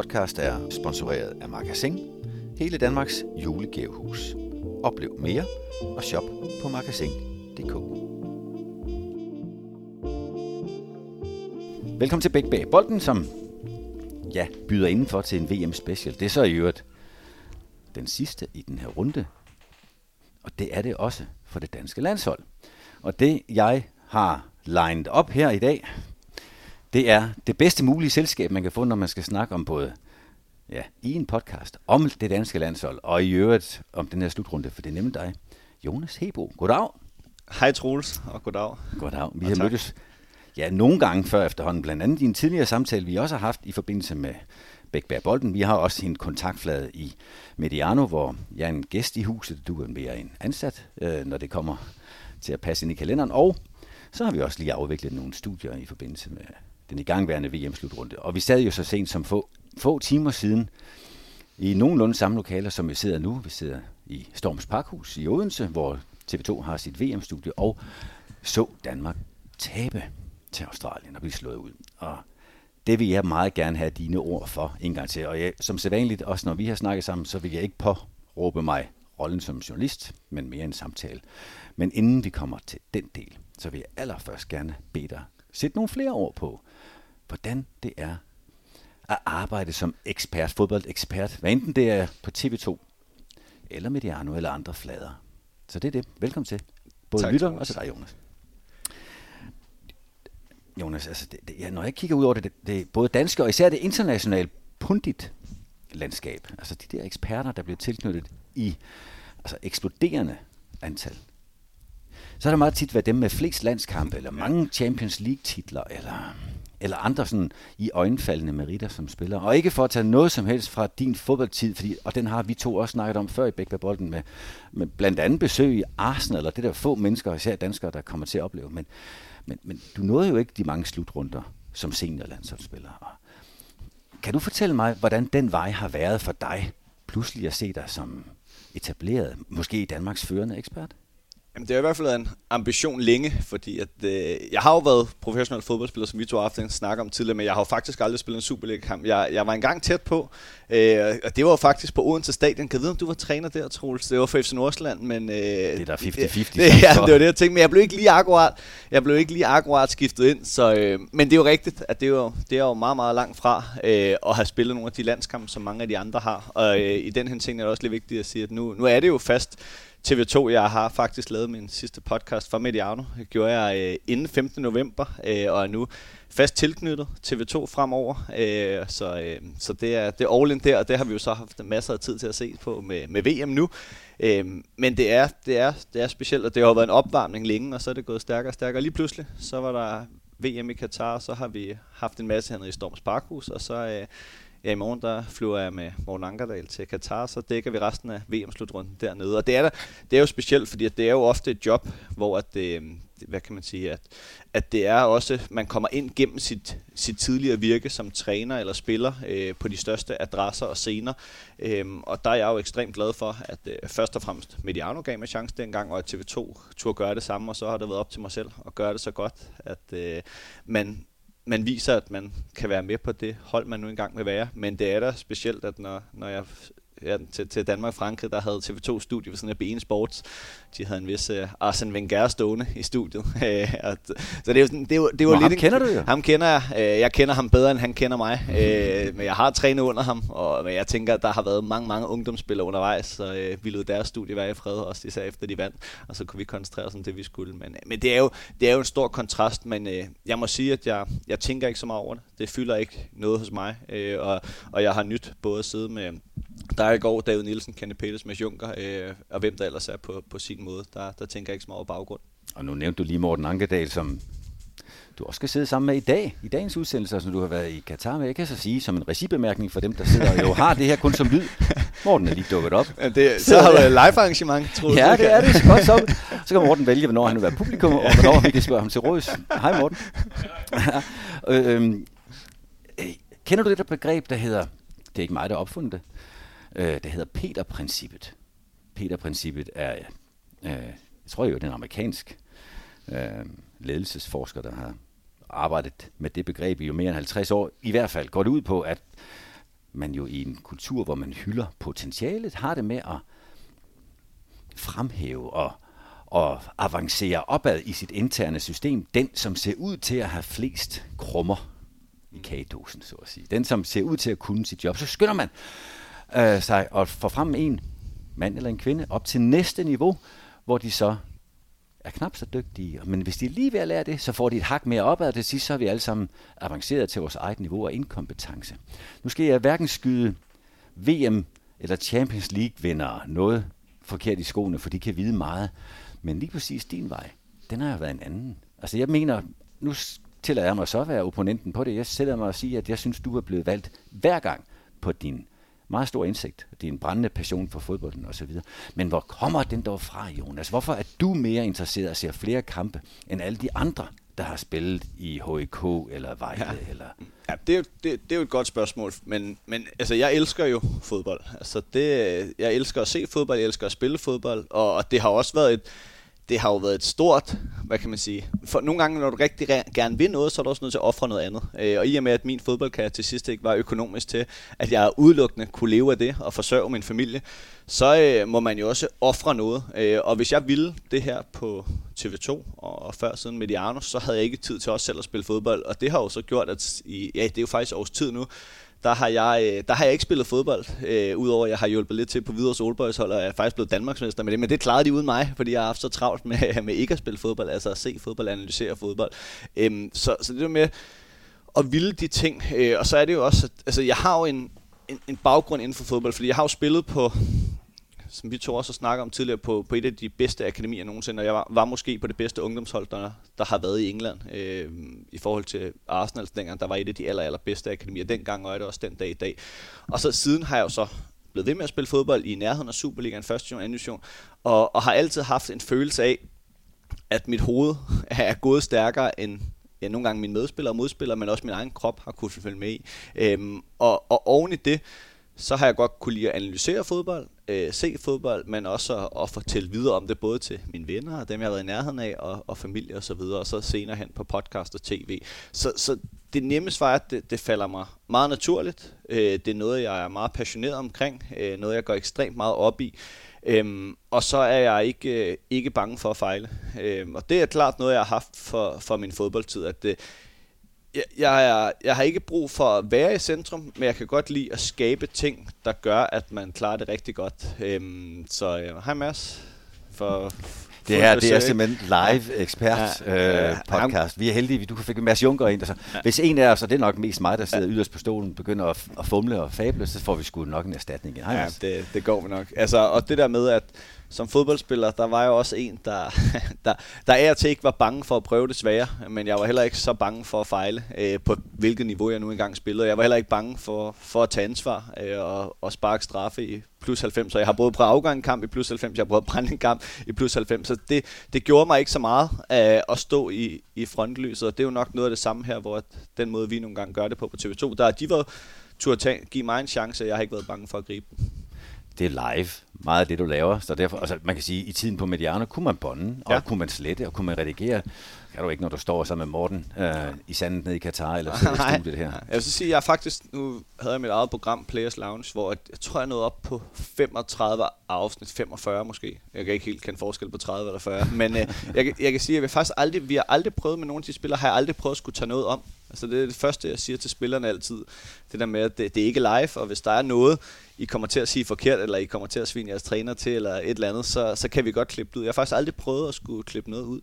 podcast er sponsoreret af Magasin, hele Danmarks julegavehus. Oplev mere og shop på magasin.dk. Velkommen til Bæk Bag Bolden, som ja, byder indenfor til en VM Special. Det er så i øvrigt den sidste i den her runde. Og det er det også for det danske landshold. Og det jeg har lined op her i dag, det er det bedste mulige selskab, man kan få, når man skal snakke om både ja, i en podcast om det danske landshold, og i øvrigt om den her slutrunde, for det er nemlig dig, Jonas Hebo. Goddag. Hej Troels, og goddag. Goddag. Vi og har tak. mødtes ja, nogle gange før efterhånden, blandt andet i en tidligere samtale, vi også har haft i forbindelse med Bækberg Bolden. Vi har også en kontaktflade i Mediano, hvor jeg er en gæst i huset, du er mere en ansat, øh, når det kommer til at passe ind i kalenderen. Og så har vi også lige afviklet nogle studier i forbindelse med den igangværende VM-slutrunde. Og vi sad jo så sent som få, få timer siden i nogenlunde samme lokaler, som vi sidder nu. Vi sidder i Storms Parkhus i Odense, hvor TV2 har sit VM-studie, og så Danmark tabe til Australien og blive slået ud. Og det vil jeg meget gerne have dine ord for en gang til. Og jeg, som sædvanligt, også når vi har snakket sammen, så vil jeg ikke påråbe mig rollen som journalist, men mere en samtale. Men inden vi kommer til den del, så vil jeg allerførst gerne bede dig sætte nogle flere ord på, hvordan det er at arbejde som ekspert, fodboldekspert, hvad enten det er på TV2, eller Mediano, eller andre flader. Så det er det. Velkommen til. Både tak, lytter og til dig, Jonas. Jonas, altså det, det, ja, når jeg kigger ud over det, det, det både danske og især det internationale pundit landskab, altså de der eksperter, der bliver tilknyttet i altså eksploderende antal, så er det meget tit været dem med flest landskampe, eller mange Champions League-titler, eller, eller andre sådan i øjenfaldende meritter som spiller. Og ikke for at tage noget som helst fra din fodboldtid, fordi, og den har vi to også snakket om før i Bækberg Bolden, med, med blandt andet besøg i Arsenal, eller det der få mennesker, især danskere, der kommer til at opleve. Men, men, men du nåede jo ikke de mange slutrunder som seniorlandsholdsspiller. Kan du fortælle mig, hvordan den vej har været for dig, pludselig at se dig som etableret, måske Danmarks førende ekspert? Jamen, det har i hvert fald været en ambition længe, fordi at, øh, jeg har jo været professionel fodboldspiller, som vi to har haft en snak om tidligere, men jeg har jo faktisk aldrig spillet en Superliga-kamp. Jeg, jeg var engang tæt på, øh, og det var jo faktisk på Odense Stadion. Kan jeg vide, om du var træner der, Troels? Det var for FC Nordsjælland, men... Øh, det er der 50-50. Det, ja, det var det, jeg tænkte, men jeg blev ikke lige akkurat, jeg blev ikke lige akkurat skiftet ind, så, øh, men det er jo rigtigt, at det er jo, det er jo meget, meget langt fra øh, at have spillet nogle af de landskampe, som mange af de andre har, og øh, i den her ting er det også lidt vigtigt at sige, at nu, nu er det jo fast TV2. Jeg har faktisk lavet min sidste podcast for Mediano. Det gjorde jeg øh, inden 15. november, øh, og er nu fast tilknyttet TV2 fremover. Øh, så øh, så det, er, det er all in der, og det har vi jo så haft masser af tid til at se på med, med VM nu. Øh, men det er, det, er, det er specielt, og det har været en opvarmning længe, og så er det gået stærkere og stærkere. Lige pludselig, så var der VM i Katar, og så har vi haft en masse hernede i Storms Parkhus, og så øh, Ja, i morgen der flyver jeg med Morten Ankerdal til Katar, så dækker vi resten af VM-slutrunden dernede. Og det er, der, det er jo specielt, fordi det er jo ofte et job, hvor at det, hvad kan man sige, at, at det er også, man kommer ind gennem sit, sit tidligere virke som træner eller spiller øh, på de største adresser og scener. Øhm, og der er jeg jo ekstremt glad for, at øh, først og fremmest Mediano gav mig chance dengang, og at TV2 turde gøre det samme, og så har det været op til mig selv at gøre det så godt, at øh, man man viser, at man kan være med på det hold, man nu engang vil være. Men det er da specielt, at når, når jeg ja, til, til Danmark Frankrig, der havde TV2 studie ved sådan en BN Sports. De havde en vis uh, Arsene Wenger stående i studiet. så det er jo, sådan, det jo, det er jo lidt ham kender du jo. Ham kender jeg. Uh, jeg kender ham bedre, end han kender mig. Uh, men jeg har trænet under ham, og men jeg tænker, at der har været mange, mange ungdomsspillere undervejs, så uh, vi lød deres studie være i fred, også især efter de vandt, og så kunne vi koncentrere os om det, vi skulle. Men, men det, er jo, det er jo en stor kontrast, men uh, jeg må sige, at jeg, jeg tænker ikke så meget over det. Det fylder ikke noget hos mig, uh, og, og jeg har nyt både at sidde med der i går David Nielsen, Kenny Peters, Mads Juncker, øh, og hvem der ellers er på, på sin måde. Der, der tænker jeg ikke så meget over baggrund. Og nu nævnte du lige Morten Ankedal, som du også skal sidde sammen med i dag, i dagens udsendelse, som du har været i Katar med. Jeg kan så sige, som en regibemærkning for dem, der sidder og jo har det her kun som lyd. Morten er lige dukket op. Ja, det, så har været live arrangement, tror Ja, det er det. Så godt så. Så kan Morten vælge, hvornår han vil være publikum, og hvornår vi kan spørge ham til råds. Hej Morten. øhm, øh, kender du det der begreb, der hedder, det er ikke mig, der opfundet det, øh, der hedder Peter-princippet. Peter-princippet er, øh, jeg tror jo, det er en amerikansk øh, ledelsesforsker, der har arbejdet med det begreb i jo mere end 50 år. I hvert fald går det ud på, at man jo i en kultur, hvor man hylder potentialet, har det med at fremhæve og, og avancere opad i sit interne system, den som ser ud til at have flest krummer i kagedåsen, så at sige. Den som ser ud til at kunne sit job. Så skynder man øh, sig og får frem en mand eller en kvinde op til næste niveau, hvor de så er knap så dygtige. Men hvis de er lige ved at lære det, så får de et hak mere opad, og til sidst så er vi alle sammen avanceret til vores eget niveau af inkompetence. Nu skal jeg hverken skyde VM eller Champions League vinder noget forkert i skoene, for de kan vide meget. Men lige præcis din vej, den har jo været en anden. Altså jeg mener, nu tillader jeg mig så at være opponenten på det. Jeg sætter mig at sige, at jeg synes, du er blevet valgt hver gang på din meget stor indsigt, din brændende passion for fodbolden osv. Men hvor kommer den dog fra, Jonas? Hvorfor er du mere interesseret og ser flere kampe end alle de andre, der har spillet i HIK eller Vejle? Ja. Eller? Ja, det, er jo, det, det er jo et godt spørgsmål, men, men altså, jeg elsker jo fodbold. Altså, det, jeg elsker at se fodbold, jeg elsker at spille fodbold, og, og det har også været et, det har jo været et stort, hvad kan man sige, for nogle gange, når du rigtig gerne vil noget, så er du også nødt til at ofre noget andet. Øh, og i og med, at min fodboldkarriere til sidst ikke var økonomisk til, at jeg udelukkende kunne leve af det og forsørge min familie, så øh, må man jo også ofre noget. Øh, og hvis jeg ville det her på TV2 og før siden Mediano, så havde jeg ikke tid til også selv at spille fodbold. Og det har jo så gjort, at i, ja, det er jo faktisk års tid nu, der har jeg, øh, der har jeg ikke spillet fodbold, øh, udover at jeg har hjulpet lidt til på videre Solborgs hold, og jeg er faktisk blevet Danmarksmester med det, men det klarede de uden mig, fordi jeg har haft så travlt med, med ikke at spille fodbold, altså at se fodbold, analysere fodbold. Øhm, så, så det er med at ville de ting, øh, og så er det jo også, altså jeg har jo en, en, en baggrund inden for fodbold, fordi jeg har jo spillet på som vi to også snakker om tidligere, på, på et af de bedste akademier nogensinde, og jeg var, var måske på det bedste ungdomshold, der, der har været i England, øh, i forhold til Arsenal dengang, der var et af de aller, aller bedste akademier dengang, og er det også den dag i dag. Og så siden har jeg jo så blevet ved med at spille fodbold i nærheden af Superligaen, første division, anden division, og, og har altid haft en følelse af, at mit hoved er gået stærkere end ja, nogle gange mine medspillere og modspillere, men også min egen krop har kunne følge med i. Øhm, og, og oven i det, så har jeg godt kunne lide at analysere fodbold, øh, se fodbold, men også at, at fortælle videre om det, både til mine venner og dem, jeg har været i nærheden af, og, og familie og så videre, og så senere hen på podcast og tv. Så, så det nemme svar er, at det, det falder mig meget naturligt. Øh, det er noget, jeg er meget passioneret omkring, øh, noget, jeg går ekstremt meget op i. Øhm, og så er jeg ikke, øh, ikke bange for at fejle. Øhm, og det er klart noget, jeg har haft for, for min fodboldtid, at det, jeg, jeg, er, jeg har ikke brug for at være i centrum, men jeg kan godt lide at skabe ting, der gør, at man klarer det rigtig godt. Øhm, så øh, hej Mads. For, det er, det er simpelthen live ekspert ja, øh, podcast. Vi er heldige, du kan få Mads Junker ind. Altså, ja. Hvis en af os, og det er nok mest mig, der sidder ja. yderst på stolen, begynder at, at fumle og fable, så får vi sgu nok en erstatning. Hej, ja, det, det går vi nok. Altså, og det der med, at som fodboldspiller, der var jeg også en, der, der, der er til ikke var bange for at prøve det svære, men jeg var heller ikke så bange for at fejle, øh, på hvilket niveau jeg nu engang spillede. Jeg var heller ikke bange for, for at tage ansvar øh, og, og sparke straffe i plus 90, så jeg har både prøvet afgang en kamp i plus 90, jeg har prøvet brænde en kamp i plus 90, så det, det gjorde mig ikke så meget øh, at stå i, i frontlyset, og det er jo nok noget af det samme her, hvor at den måde, vi nogle gange gør det på på TV2, der de var turde give mig en chance, og jeg har ikke været bange for at gribe den. Det er live, meget af det, du laver. Så derfor, altså, man kan sige, at i tiden på Mediano kunne man bonde, og ja. kunne man slette, og kunne man redigere. Kan du ikke, når du står sammen med Morten øh, i sandet nede i Katar, eller så i studiet her? Jeg vil så sige, at jeg faktisk, nu havde jeg mit eget program, Players Lounge, hvor jeg, jeg tror, jeg nåede op på 35 afsnit, 45 måske. Jeg kan ikke helt kende forskel på 30 eller 40. Men øh, jeg, jeg kan sige, at vi faktisk aldrig, vi har aldrig prøvet med nogle af de spillere, har jeg aldrig prøvet at skulle tage noget om. Altså det er det første, jeg siger til spillerne altid. Det der med, at det, det er ikke live, og hvis der er noget, I kommer til at sige forkert, eller I kommer til at svine jeres træner til, eller et eller andet, så, så kan vi godt klippe det ud. Jeg har faktisk aldrig prøvet at skulle klippe noget ud.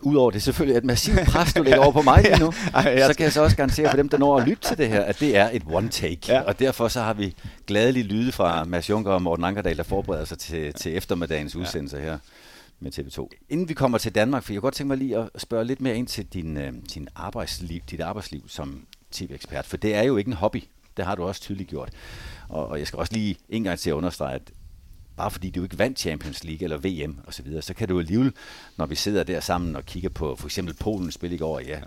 Udover det selvfølgelig et massivt pres, du lægger over på mig lige nu, så kan jeg så også garantere for dem, der når at lytte til det her, at det er et one take. Ja. Og derfor så har vi gladeligt lyde fra Mads Juncker og Morten Ankerdal, der forbereder sig til, til eftermiddagens udsendelse her med TV2. Inden vi kommer til Danmark, for jeg kunne godt tænke mig lige at spørge lidt mere ind til din, øh, din arbejdsliv, dit arbejdsliv som tv-ekspert, for det er jo ikke en hobby. Det har du også tydeligt gjort. Og, og jeg skal også lige en gang til at understrege, at bare fordi du ikke vandt Champions League eller VM og så videre, så kan du alligevel, når vi sidder der sammen og kigger på for eksempel Polen spil i går, ja,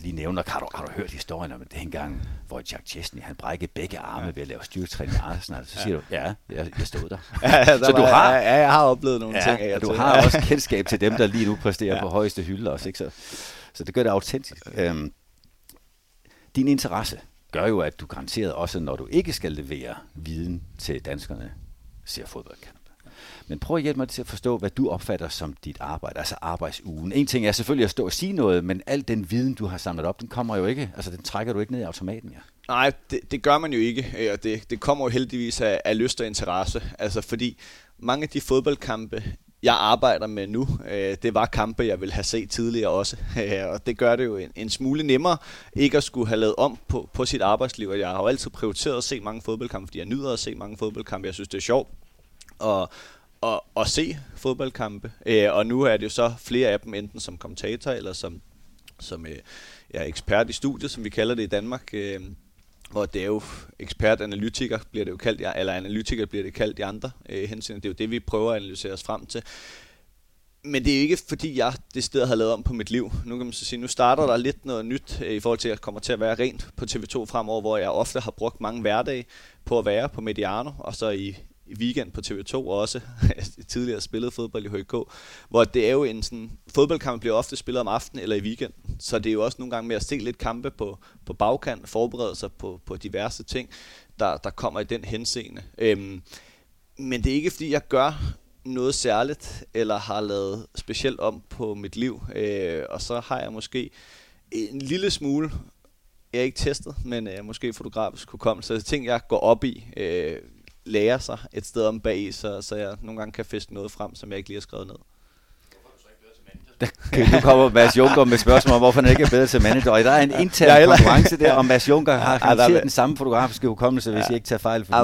lige nævner, har du, har du hørt historien om det engang, hvor Jack Chesney, han brækkede begge arme ja. ved at lave styrketræning i Arsenal, så siger ja. du, ja, jeg, jeg stod der. ja, der så var, du har, ja, jeg har oplevet nogle ja, ting. Ja, du har også kendskab til dem, der lige nu præsterer ja. på højeste hylde også, ikke? Så, så det gør det autentisk. Øhm, din interesse gør jo, at du garanteret også, når du ikke skal levere viden til danskerne, ser fodboldkamp. Men prøv at hjælpe mig til at forstå, hvad du opfatter som dit arbejde, altså arbejdsugen. En ting er selvfølgelig at stå og sige noget, men al den viden, du har samlet op, den kommer jo ikke, altså den trækker du ikke ned i automaten, ja. Nej, det, det gør man jo ikke, øh, og det, det kommer jo heldigvis af, af lyst og interesse. Altså fordi mange af de fodboldkampe, jeg arbejder med nu, øh, det var kampe, jeg ville have set tidligere også. Øh, og det gør det jo en, en smule nemmere ikke at skulle have lavet om på, på sit arbejdsliv. Og jeg har jo altid prioriteret at se mange fodboldkampe, fordi jeg nyder at se mange fodboldkampe. Jeg synes, det er sjovt. Og, og, at se fodboldkampe. Øh, og nu er det jo så flere af dem, enten som kommentator eller som, som øh, ja, ekspert i studiet, som vi kalder det i Danmark. Øh, hvor det er jo ekspertanalytiker, bliver det jo kaldt, eller analytiker bliver det kaldt i andre øh, hensyn. Det er jo det, vi prøver at analysere os frem til. Men det er ikke fordi, jeg det sted har lavet om på mit liv. Nu kan man så sige, nu starter der lidt noget nyt øh, i forhold til, at jeg kommer til at være rent på TV2 fremover, hvor jeg ofte har brugt mange hverdage på at være på Mediano, og så i, i weekend på TV2 også, tidligere spillet fodbold i HK, hvor det er jo en sådan, fodboldkamp bliver ofte spillet om aftenen eller i weekenden, så det er jo også nogle gange med at se lidt kampe på, på bagkant, forberede sig på, på diverse ting, der, der kommer i den henseende. Øhm, men det er ikke fordi, jeg gør noget særligt, eller har lavet specielt om på mit liv, øh, og så har jeg måske en lille smule jeg er ikke testet, men øh, måske fotografisk hukommelse, så det Så ting, jeg går op i, øh, lære sig et sted om bag, så, så jeg nogle gange kan fiske noget frem, som jeg ikke lige har skrevet ned. nu kommer Mads Juncker med spørgsmål om, hvorfor han ikke er bedre til manager. Og der er en intern ja, konkurrence der, og Mads Juncker har ja, ja, den samme fotografiske hukommelse, hvis ja. jeg ikke tager fejl. Fordi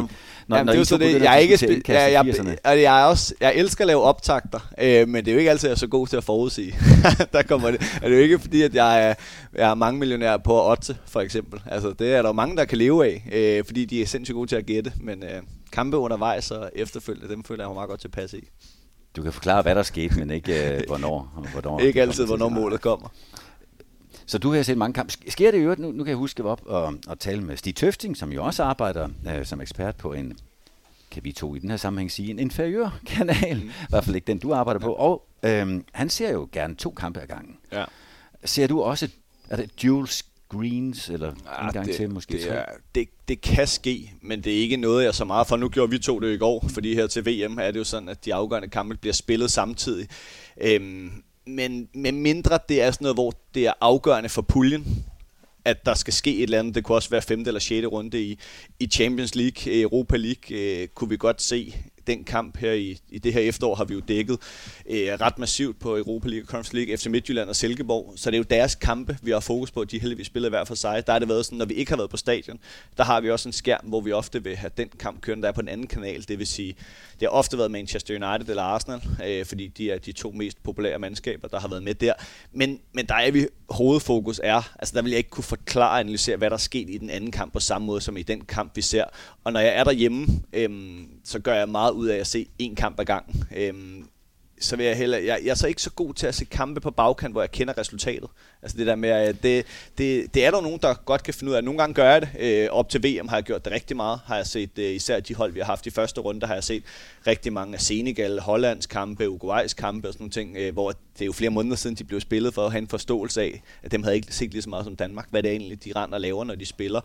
når, Jamen, når det er så det, jeg er ikke spil, ja, jeg, jeg, jeg, er også, jeg elsker at lave optagter, øh, men det er jo ikke altid, jeg er så god til at forudsige. der kommer det. Er det jo ikke fordi, at jeg er, jeg er mange millionærer på at otte, for eksempel. Altså, det er der jo mange, der kan leve af, øh, fordi de er sindssygt gode til at gætte, men øh, kampe undervejs og efterfølgende, dem føler jeg mig meget godt tilpas i. Du kan forklare, hvad der skete, men ikke øh, hvornår. hvornår ikke altid, hvornår målet kommer. Så du har set mange kampe. Sker det jo, nu, nu kan jeg huske, op og, og tale med Stig Tøfting, som jo også arbejder øh, som ekspert på en, kan vi to i den her sammenhæng sige, en inferiør kanal. Mm. I hvert fald ikke den, du arbejder på. Og øh, han ser jo gerne to kampe ad gangen. Ja. Ser du også, er det dual screens, eller ja, en gang det, til måske det, er, det, det kan ske, men det er ikke noget, jeg så meget for. Nu gjorde vi to det i går, fordi her til VM er det jo sådan, at de afgørende kampe bliver spillet samtidig. Øhm, men med mindre det er sådan noget, hvor det er afgørende for puljen, at der skal ske et eller andet. Det kunne også være femte eller sjette runde i, i Champions League, Europa League, øh, kunne vi godt se den kamp her i, i det her efterår har vi jo dækket øh, ret massivt på Europa League, Conference League, FC Midtjylland og Silkeborg. Så det er jo deres kampe, vi har fokus på. De heldigvis spiller hver for sig. Der har det været sådan, når vi ikke har været på stadion, der har vi også en skærm, hvor vi ofte vil have den kamp kørende, der er på en anden kanal. Det vil sige, det har ofte været Manchester United eller Arsenal, øh, fordi de er de to mest populære mandskaber, der har været med der. Men, men der er vi hovedfokus er, altså der vil jeg ikke kunne forklare og analysere, hvad der er sket i den anden kamp på samme måde som i den kamp, vi ser. Og når jeg er derhjemme, øh, så gør jeg meget ud af at se en kamp ad gangen. Øh, så vil jeg heller, jeg, jeg er så ikke så god til at se kampe på bagkant, hvor jeg kender resultatet. Altså det der med, at det, det, det er der nogen, der godt kan finde ud af. Nogle gange gør jeg det. Øh, op til VM har jeg gjort det rigtig meget. Har jeg set, øh, især de hold, vi har haft i første runde, har jeg set rigtig mange af Senegal, Hollands kampe, Uruguays kampe og sådan nogle ting, øh, hvor det er jo flere måneder siden, de blev spillet for at have en forståelse af, at dem havde ikke set lige så meget som Danmark, hvad det er egentlig, de render og laver, når de spiller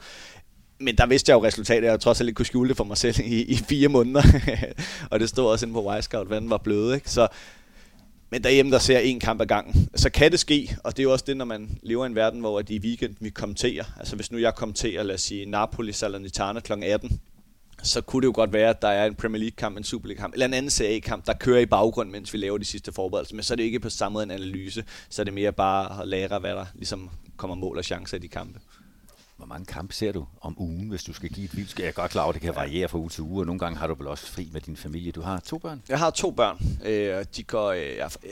men der vidste jeg jo resultatet, jeg trods alt ikke kunne skjule det for mig selv i, i fire måneder. og det stod også inde på Wisecout, hvad den var blød. Ikke? Så, men derhjemme, der ser en kamp ad gangen. Så kan det ske, og det er jo også det, når man lever i en verden, hvor at i weekenden vi kommenterer. Altså hvis nu jeg kommenterer, lad os sige, Napoli Salernitana kl. 18, så kunne det jo godt være, at der er en Premier League-kamp, en Super League-kamp, eller en anden CA-kamp, der kører i baggrund, mens vi laver de sidste forberedelser. Men så er det ikke på samme måde en analyse, så er det mere bare at lære, hvad der ligesom kommer mål og chancer i de kampe. Hvor mange kampe ser du om ugen, hvis du skal give et vildt? Jeg er godt klar over, at det kan variere fra uge til uge, og nogle gange har du vel også fri med din familie. Du har to børn? Jeg har to børn. Øh, de går, øh, jeg, øh,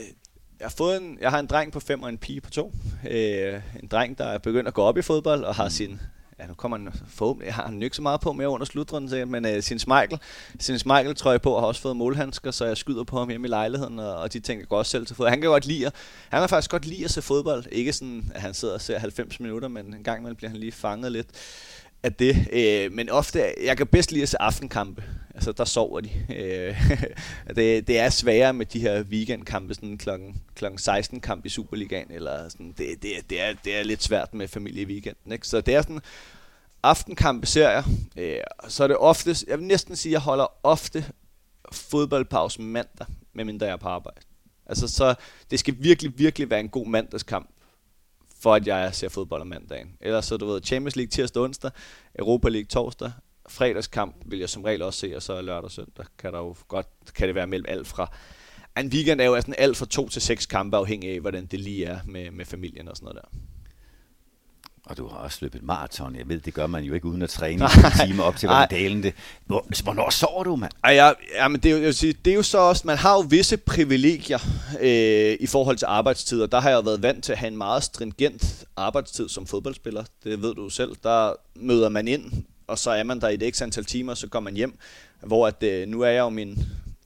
jeg, har fået en, jeg har en dreng på fem og en pige på to. Øh, en dreng, der er begyndt at gå op i fodbold og har mm. sin ja, nu kommer han forhåbentlig, jeg har han ikke så meget på mere under slutrunden, men øh, uh, sin Michael, sin Michael trøje på, har også fået målhandsker, så jeg skyder på ham hjemme i lejligheden, og, og de tænker godt selv til fodbold. Han kan godt lide, han kan faktisk godt lide at se fodbold. Ikke sådan, at han sidder og ser 90 minutter, men en gang imellem bliver han lige fanget lidt af det. Uh, men ofte, jeg kan bedst lide at se aftenkampe. Altså, der sover de. Øh, det, det er sværere med de her weekendkampe, sådan klokken, klokken 16 kamp i Superligaen, eller sådan, det, det, det, er, det er lidt svært med familie i weekenden. Ikke? Så det er sådan, aftenkampe ser jeg, øh, så er det ofte, jeg vil næsten sige, at jeg holder ofte fodboldpause mandag, medmindre jeg er på arbejde. Altså så, det skal virkelig, virkelig være en god mandagskamp, for at jeg ser fodbold om mandagen. Ellers så, du ved, Champions League tirsdag onsdag, Europa League torsdag, fredagskamp vil jeg som regel også se, og så lørdag og søndag kan der jo godt, kan det være mellem alt fra. En weekend er jo sådan alt fra to til seks kampe, afhængig af, hvordan det lige er med, med familien og sådan noget der. Og du har også løbet maraton. Jeg ved, det gør man jo ikke uden at træne en time op til vandalen. Det. Hvornår sover du, mand? Ej, ja, ja, men det, er jo, jeg sige, det er jo så også, man har jo visse privilegier øh, i forhold til arbejdstid, og der har jeg været vant til at have en meget stringent arbejdstid som fodboldspiller. Det ved du selv. Der møder man ind, og så er man der i et x antal timer, så går man hjem. Hvor at, øh, nu er jeg jo min,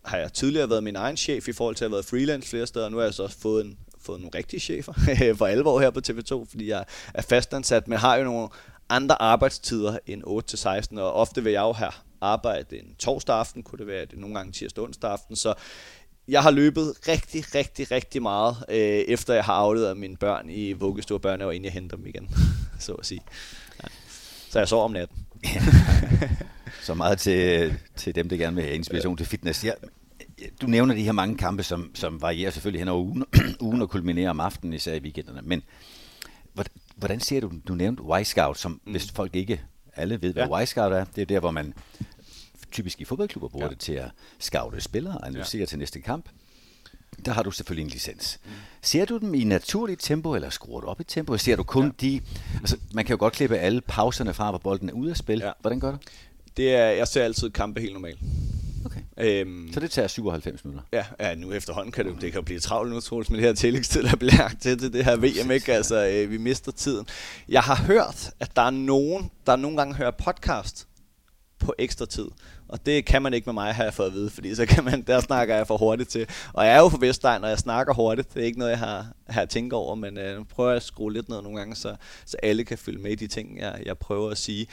har jeg tidligere været min egen chef i forhold til at have været freelance flere steder, og nu har jeg så fået en fået nogle rigtige chefer for alvor her på TV2, fordi jeg er fastansat, men har jo nogle andre arbejdstider end 8-16, og ofte vil jeg jo have arbejde en torsdag aften, kunne det være det nogle gange tirsdag onsdag aften, så jeg har løbet rigtig, rigtig, rigtig meget, øh, efter jeg har afleveret mine børn i vuggestue og børnehave, inden jeg henter dem igen, så at sige. Ja. Så jeg sover om natten. så meget til, til dem, der gerne vil have inspiration til fitness. Jeg, du nævner de her mange kampe, som, som varierer selvfølgelig hen over ugen, ugen og kulminerer om aftenen, især i weekenderne. Men hvordan ser du, du nævnte Y-Scout, som mm. hvis folk ikke alle ved, hvad ja. Y-Scout er, det er der, hvor man typisk i fodboldklubber bruger ja. det til at scoute spillere og analysere ja. til næste kamp. Der har du selvfølgelig en licens. Mm. Ser du dem i naturligt tempo, eller skruer du op i tempo? Ser du kun ja. de... Altså, man kan jo godt klippe alle pauserne fra, hvor bolden er ude af spil. Ja. Hvordan gør du? Det er, jeg ser altid kampe helt normalt. Okay. Øhm, så det tager 97 minutter? Ja, ja nu efterhånden kan det, det kan jo blive travlt nu, Troels, med det her tillægstid, der bliver lagt til, til det her VM, ikke? Altså, øh, vi mister tiden. Jeg har hørt, at der er nogen, der nogle gange hører podcast på ekstra tid. Og det kan man ikke med mig, har jeg fået at vide, fordi så kan man, der snakker jeg for hurtigt til. Og jeg er jo fra Vestegn, og jeg snakker hurtigt. Det er ikke noget, jeg har, har tænkt over, men øh, nu prøver jeg at skrue lidt ned nogle gange, så, så alle kan følge med i de ting, jeg, jeg prøver at sige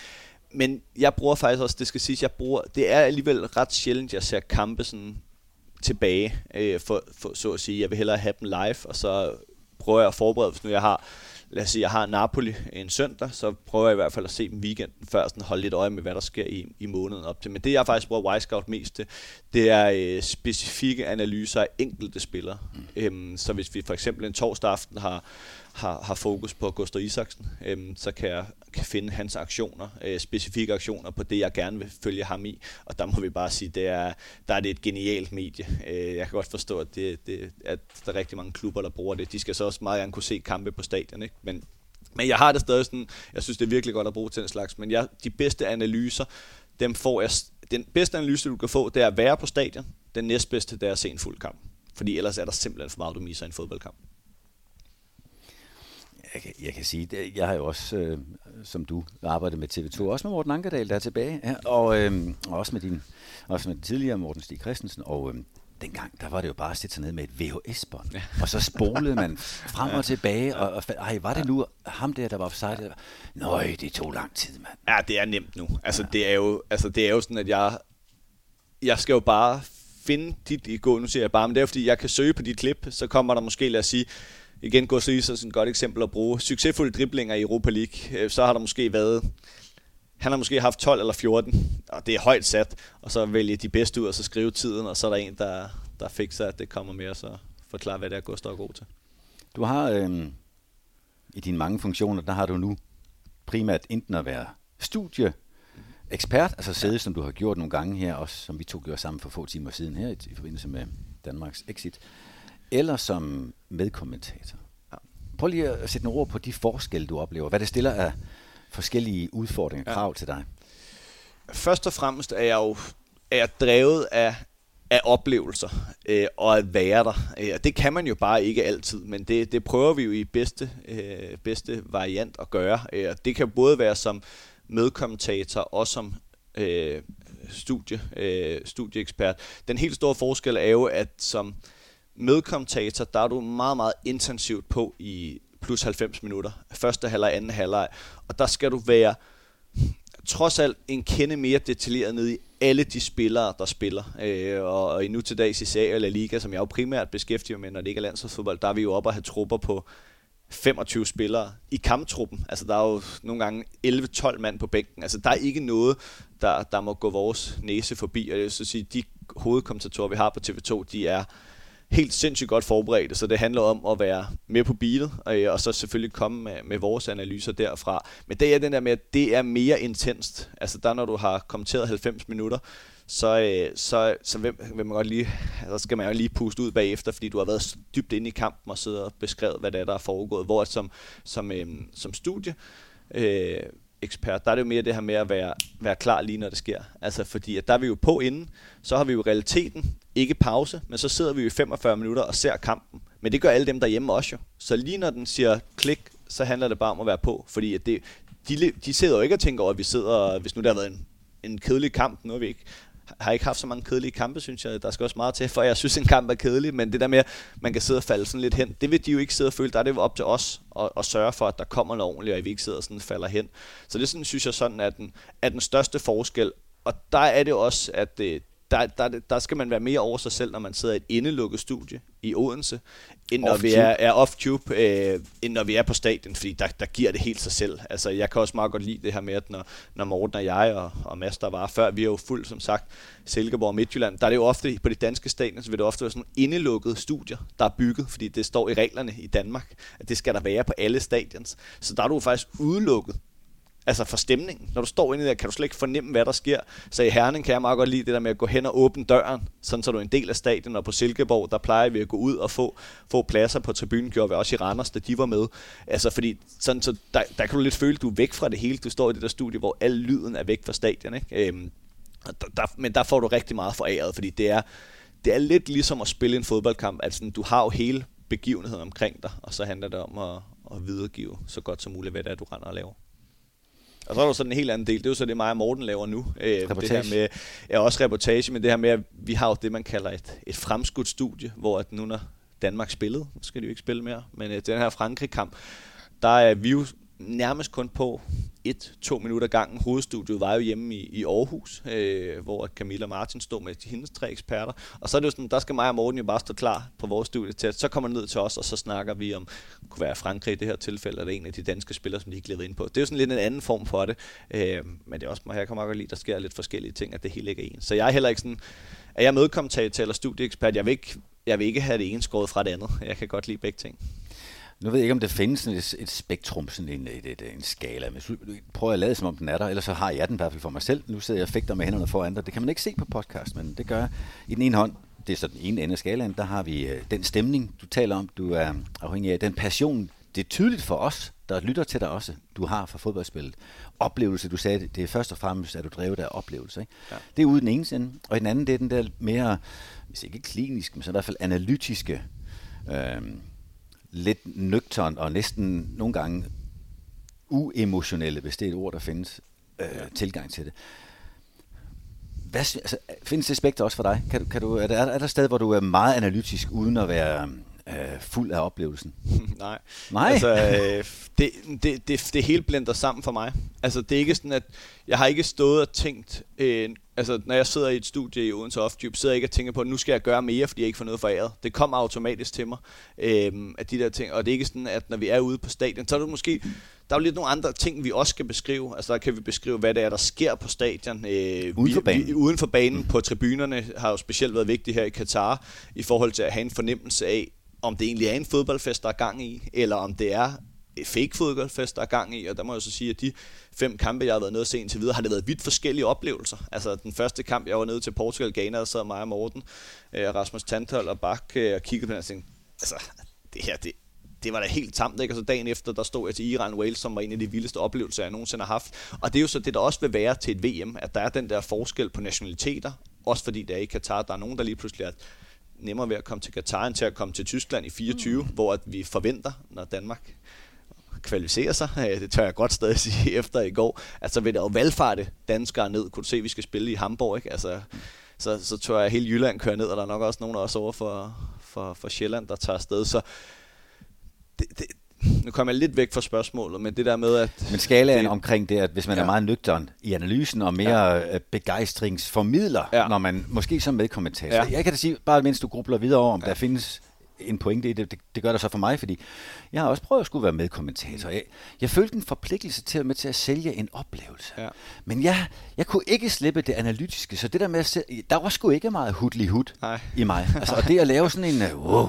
men jeg bruger faktisk også, det skal siges, jeg bruger, det er alligevel ret sjældent, jeg ser kampe sådan tilbage, øh, for, for, så at sige. Jeg vil hellere have dem live, og så prøver jeg at forberede, hvis nu jeg har, lad os sige, jeg har Napoli en søndag, så prøver jeg i hvert fald at se dem weekenden før, sådan holde lidt øje med, hvad der sker i, i måneden op til. Men det, jeg faktisk bruger Y-Scout mest til, det er øh, specifikke analyser af enkelte spillere. Mm. Øhm, så hvis vi for eksempel en torsdag aften har har, har fokus på Gustav Isaksen, øhm, så kan jeg kan finde hans aktioner, øh, specifikke aktioner på det, jeg gerne vil følge ham i. Og der må vi bare sige, det er, der er det et genialt medie. Øh, jeg kan godt forstå, at, det, det, at der er rigtig mange klubber, der bruger det. De skal så også meget gerne kunne se kampe på stadion, ikke? Men, men jeg har det stadig sådan, jeg synes, det er virkelig godt at bruge til den slags, men jeg, de bedste analyser, dem får jeg, den bedste analyse, du kan få, det er at være på stadion. Den næstbedste, det er at se en fuld kamp. Fordi ellers er der simpelthen for meget, du misser en fodboldkamp jeg, kan, jeg kan sige, jeg har jo også, øh, som du, arbejdet med TV2, også med Morten Ankerdal, der er tilbage, ja, og, øh, og også med din, også med den tidligere Morten Stig Christensen, og øh, dengang, der var det jo bare at sætte sig ned med et VHS-bånd, ja. og så spolede man frem og tilbage, og, og ej, var det nu ham der, der var offside? Nøj, det tog lang tid, mand. Ja, det er nemt nu. Altså, ja. det er jo, altså, det er jo sådan, at jeg, jeg skal jo bare finde dit i gå, nu siger jeg bare, men det er fordi, jeg kan søge på dit klip, så kommer der måske, lad os sige, igen gå så er et godt eksempel at bruge. Succesfulde driblinger i Europa League, øh, så har der måske været han har måske haft 12 eller 14, og det er højt sat, og så vælge de bedste ud, og så skrive tiden, og så er der en, der, der fikser, at det kommer med, og så forklare, hvad det er, Gustav er god til. Du har øh, i dine mange funktioner, der har du nu primært enten at være studie, ekspert, altså sidde, ja. som du har gjort nogle gange her, også som vi to gjorde sammen for få timer siden her i, i forbindelse med Danmarks exit eller som medkommentator. Ja. Prøv lige at sætte nogle ord på de forskelle, du oplever. Hvad det stiller af forskellige udfordringer og ja. krav til dig. Først og fremmest er jeg jo er jeg drevet af, af oplevelser øh, og at være der. Øh, det kan man jo bare ikke altid, men det, det prøver vi jo i bedste, øh, bedste variant at gøre. Øh, det kan både være som medkommentator og som øh, studie, øh, studieekspert. Den helt store forskel er jo, at som øh, medkommentator, der er du meget, meget intensivt på i plus 90 minutter. Første halvleg, anden halvleg. Og der skal du være trods alt en kende mere detaljeret ned i alle de spillere, der spiller. Øh, og, og nu til dags i Serie eller Liga, som jeg jo primært beskæftiger med, når det ikke er landsholdsfodbold, der er vi jo oppe at have trupper på 25 spillere i kamptruppen. Altså, der er jo nogle gange 11-12 mand på bænken. Altså, der er ikke noget, der, der må gå vores næse forbi. Og det vil så sige, de hovedkommentatorer, vi har på TV2, de er helt sindssygt godt forberedte, så det handler om at være med på beatet, og, øh, og så selvfølgelig komme med, med vores analyser derfra. Men det er den der med, at det er mere intenst. Altså der, når du har kommenteret 90 minutter, så, øh, så, så vil, vil man godt lige, altså, så skal man jo lige puste ud bagefter, fordi du har været dybt inde i kampen og siddet og beskrevet, hvad det er, der er foregået. Hvor som, som, øh, som studie, øh, ekspert, der er det jo mere det her med at være, være klar lige når det sker. Altså fordi, at der er vi jo på inden, så har vi jo realiteten, ikke pause, men så sidder vi i 45 minutter og ser kampen. Men det gør alle dem derhjemme også jo. Så lige når den siger klik, så handler det bare om at være på, fordi at det, de, de sidder jo ikke og tænker over, at vi sidder, hvis nu der har været en, en kedelig kamp, nu har vi ikke har ikke haft så mange kedelige kampe, synes jeg. Der skal også meget til, for jeg synes, en kamp er kedelig, men det der med, at man kan sidde og falde sådan lidt hen, det vil de jo ikke sidde og føle. Der er det jo op til os at, at sørge for, at der kommer noget ordentligt, og at vi ikke sidder og sådan falder hen. Så det sådan, synes jeg sådan er den, er den største forskel. Og der er det også, at det, der, der, der skal man være mere over sig selv, når man sidder i et indelukket studie i Odense, end når vi er, er off-tube, øh, end når vi er på stadion, fordi der, der giver det helt sig selv. Altså, jeg kan også meget godt lide det her med, at når, når Morten og jeg og, og Mads, der var før, vi er jo fuldt, som sagt, Silkeborg og Midtjylland, der er det jo ofte, på de danske stadion, så vil det ofte være sådan indelukkede studier, der er bygget, fordi det står i reglerne i Danmark, at det skal der være på alle stadions. Så der er du faktisk udelukket altså for stemningen. Når du står inde der, kan du slet ikke fornemme, hvad der sker. Så i Herning kan jeg meget godt lide det der med at gå hen og åbne døren, sådan så du er en del af stadion, og på Silkeborg, der plejer vi at gå ud og få, få pladser på tribunen, gjorde vi også i Randers, da de var med. Altså fordi, sådan, så der, der kan du lidt føle, at du er væk fra det hele. Du står i det der studie, hvor al lyden er væk fra stadion. Ikke? Øhm, der, der, men der får du rigtig meget foræret, fordi det er, det er lidt ligesom at spille en fodboldkamp. Altså, du har jo hele begivenheden omkring dig, og så handler det om at, at videregive så godt som muligt, hvad det er, du render og laver. Og så er der så en helt anden del, det er jo så det, mig og Morten laver nu. Øh, det her med, ja, også reportage, men det her med, at vi har jo det, man kalder et, et fremskudt studie, hvor at nu når Danmark spillede, nu skal de jo ikke spille mere, men øh, den her Frankrig-kamp, der er vi jo nærmest kun på et, to minutter gangen. Hovedstudiet var jo hjemme i, i Aarhus, øh, hvor Camilla og Martin stod med hendes tre eksperter. Og så er det jo sådan, der skal mig og Morten jo bare stå klar på vores studie til, at så kommer ned til os, og så snakker vi om, det kunne være Frankrig i det her tilfælde, eller en af de danske spillere, som de ikke ind på. Det er jo sådan lidt en anden form for det. Øh, men det er også, her kommer godt lide, der sker lidt forskellige ting, at det hele ikke er en. Så jeg er heller ikke sådan, er jeg medkommentator eller studieekspert, jeg vil ikke, jeg vil ikke have det ene skåret fra det andet. Jeg kan godt lide begge ting. Nu ved jeg ikke, om det findes sådan et, et spektrum, sådan en, et, et, en skala. Men prøver at lade som om den er der, ellers så har jeg den i hvert fald for mig selv. Nu sidder jeg og fægter med hænderne foran dig. Det kan man ikke se på podcast, men det gør jeg. I den ene hånd, det er så den ene ende af skalaen, der har vi øh, den stemning, du taler om. Du er afhængig af den passion. Det er tydeligt for os, der lytter til dig også, du har for fodboldspillet. Oplevelse, du sagde, det er først og fremmest, at du drevet af oplevelse. Ikke? Ja. Det er ude den ene side. Og i den anden, det er den der mere, hvis ikke klinisk, men så i hvert fald analytiske, øh, lidt nøgtern og næsten nogle gange uemotionelle, hvis det er et ord, der findes, øh, ja. tilgang til det. Hvad, altså, findes det spekter også for dig? Kan, kan du, er, der, er der et sted, hvor du er meget analytisk, uden at være øh, fuld af oplevelsen? Nej. Nej? Altså, øh, det, det, det, det hele blender sammen for mig. Altså, det er ikke sådan, at jeg har ikke stået og tænkt, øh, altså, når jeg sidder i et studie i Odense Off-Tube, sidder jeg ikke og tænker på, at nu skal jeg gøre mere, fordi jeg ikke får noget foræret. Det kommer automatisk til mig, øh, at de der ting. Og det er ikke sådan, at når vi er ude på stadion, så er det måske, der er jo lidt nogle andre ting, vi også skal beskrive. Altså, der kan vi beskrive, hvad det er, der sker på stadion. Øh, uden for banen. Vi, uden for banen mm. på tribunerne har jo specielt været vigtigt her i Katar, i forhold til at have en fornemmelse af, om det egentlig er en fodboldfest, der er gang i, eller om det er fake fodboldfest, der er gang i, og der må jeg så sige, at de fem kampe, jeg har været nede og se indtil videre, har det været vidt forskellige oplevelser. Altså den første kamp, jeg var nede til Portugal, Ghana, sad mig og Morten, øh, Rasmus Tantol og Bak øh, og kiggede på den og tænkte, altså det her, det, det var da helt tamt, ikke? Og så dagen efter, der stod jeg til Iran Wales, som var en af de vildeste oplevelser, jeg nogensinde har haft. Og det er jo så det, der også vil være til et VM, at der er den der forskel på nationaliteter, også fordi det er i Katar, der er nogen, der lige pludselig er nemmere ved at komme til Katar, end til at komme til Tyskland i 24, mm. hvor at vi forventer, når Danmark kvalificerer sig, det tør jeg godt stadig sige efter i går, altså vil der jo valgfarte danskere ned, kunne du se, at vi skal spille i Hamburg, ikke? Altså, så, så tror jeg, hele Jylland kører ned, og der er nok også nogen også over for, for, for Sjælland, der tager afsted, så det, det, nu kommer jeg lidt væk fra spørgsmålet, men det der med, at... Men skalaen det, omkring det, at hvis man ja. er meget nøgtern i analysen og mere ja. Øh, begejstringsformidler, ja. når man måske som medkommentator... Ja. Jeg kan da sige, bare mens du grubler videre over, om ja. der findes en pointe i det. det. Det gør det så for mig, fordi jeg har også prøvet at skulle være medkommentator. Jeg, jeg følte en forpligtelse til at med til at sælge en oplevelse. Ja. Men jeg, jeg kunne ikke slippe det analytiske, så det der med at se, der var sgu ikke meget hudlig hud i mig. Altså, og det at lave sådan en, uh, wow,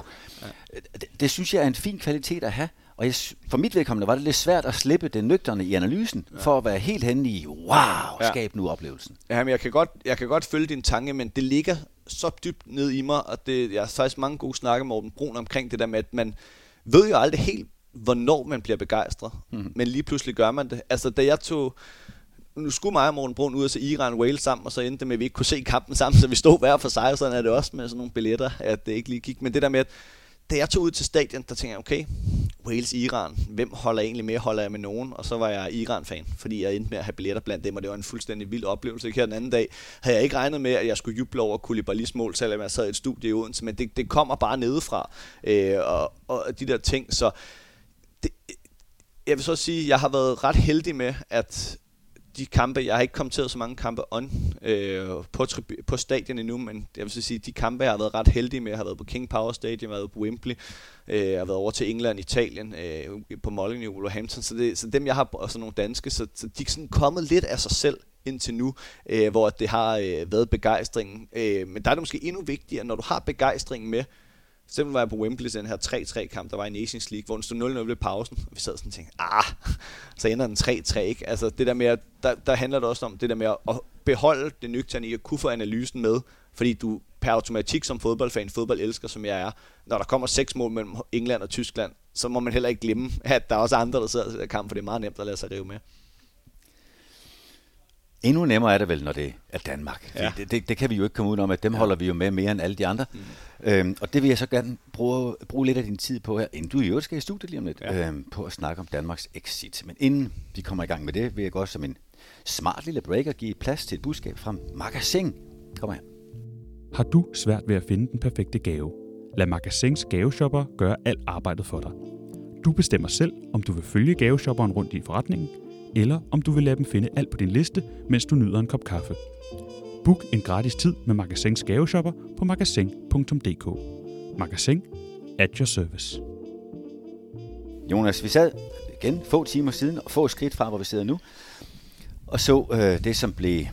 det, det synes jeg er en fin kvalitet at have. Og jeg, for mit vedkommende var det lidt svært at slippe det nøgterne i analysen, ja. for at være helt henne i, wow, skab nu oplevelsen. Ja, men jeg kan, godt, jeg kan godt følge din tanke, men det ligger så dybt ned i mig, og det, jeg har faktisk mange gode snakke med Morten Brun omkring det der med, at man ved jo aldrig helt, hvornår man bliver begejstret, mm. men lige pludselig gør man det. Altså, da jeg tog nu skulle mig og Morten Brun ud og se Iran Wales sammen, og så endte det med, at vi ikke kunne se kampen sammen, så vi stod hver for sig, og sådan er det også med sådan nogle billetter, at det ikke lige gik. Men det der med, at da jeg tog ud til stadion, der tænkte jeg, okay, Wales-Iran, hvem holder jeg egentlig med? Holder jeg med nogen? Og så var jeg Iran-fan, fordi jeg endte med at have billetter blandt dem, og det var en fuldstændig vild oplevelse. Her den anden dag havde jeg ikke regnet med, at jeg skulle juble over Koulibalys mål, selvom jeg sad i et studie i Odense, men det, det kommer bare nedefra, øh, og, og de der ting, så det, jeg vil så sige, at jeg har været ret heldig med, at de kampe, jeg har ikke kommenteret så mange kampe on øh, på, på stadion endnu, men jeg vil så sige, de kampe, jeg har været ret heldig med, jeg har været på King Power Stadium, jeg har været på Wembley, øh, jeg har været over til England, Italien, øh, på Molineux, Wolverhampton, så, det, så dem jeg har, og sådan nogle danske, så, så de er sådan kommet lidt af sig selv indtil nu, øh, hvor det har øh, været begejstringen. Øh, men der er det måske endnu vigtigere, når du har begejstringen med, for eksempel var jeg på Wembley den her 3-3-kamp, der var i Nations League, hvor den stod 0-0 ved pausen, og vi sad sådan og tænkte, ah, så ender den 3-3, ikke? Altså det der med, at, der, der handler det også om det der med at beholde det nøgterne i at kunne få analysen med, fordi du per automatik som fodboldfan, fodboldelsker som jeg er, når der kommer seks mål mellem England og Tyskland, så må man heller ikke glemme, at der er også andre, der sidder og kamp, for det er meget nemt at lade sig rive med. Endnu nemmere er det vel, når det er Danmark. Ja. Det, det, det kan vi jo ikke komme ud om, at dem ja. holder vi jo med mere end alle de andre. Mm. Øhm, og det vil jeg så gerne bruge, bruge lidt af din tid på her, inden du i øvrigt skal i studiet lige om lidt, ja. øhm, på at snakke om Danmarks exit. Men inden vi kommer i gang med det, vil jeg godt som en smart lille breaker give plads til et budskab fra Magasin. Kom her. Har du svært ved at finde den perfekte gave? Lad Magasins gaveshopper gøre alt arbejdet for dig. Du bestemmer selv, om du vil følge gaveshopperen rundt i forretningen, eller om du vil lade dem finde alt på din liste, mens du nyder en kop kaffe. Book en gratis tid med Magasins gaveshopper på magasin.dk. Magasin at your service. Jonas, vi sad igen få timer siden og få skridt fra, hvor vi sidder nu, og så øh, det, som blev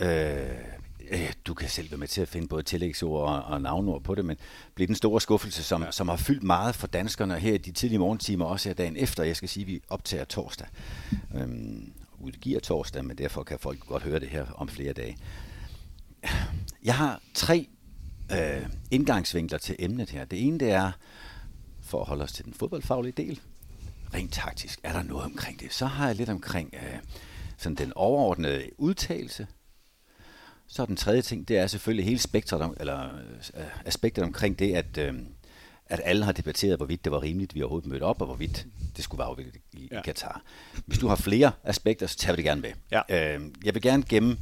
øh, øh, du kan selv være med til at finde både tillægsord og, og navnord på det, men bliver den store skuffelse, som, ja. som har fyldt meget for danskerne her i de tidlige morgentimer, også her dagen efter. Jeg skal sige, at vi optager torsdag. Øhm, udgiver torsdag, men derfor kan folk godt høre det her om flere dage. Jeg har tre øh, indgangsvinkler til emnet her. Det ene det er, for at holde os til den fodboldfaglige del, rent taktisk, er der noget omkring det. Så har jeg lidt omkring øh, sådan den overordnede udtalelse, så den tredje ting, det er selvfølgelig hele spektret, eller øh, aspektet omkring det, at, øh, at alle har debatteret, hvorvidt det var rimeligt, vi overhovedet mødte op, og hvorvidt det skulle være afviklet i, ja. i Katar. Hvis du har flere aspekter, så tager vi det gerne med. Ja. Øh, jeg vil gerne gemme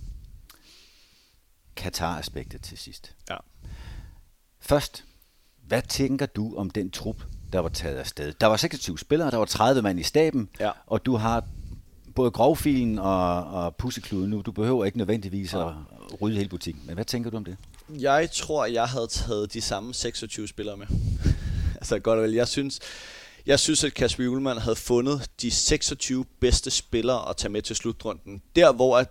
Katar-aspektet til sidst. Ja. Først, hvad tænker du om den trup, der var taget af sted? Der var 26 spillere, der var 30 mand i staben, ja. og du har både grovfilen og, og pussekluden nu. Du behøver ikke nødvendigvis ja. at, rydde hele butikken. Men hvad tænker du om det? Jeg tror, jeg havde taget de samme 26 spillere med. altså godt og vel. Jeg synes, jeg synes, at Kasper Julemand havde fundet de 26 bedste spillere at tage med til slutrunden. Der, hvor at,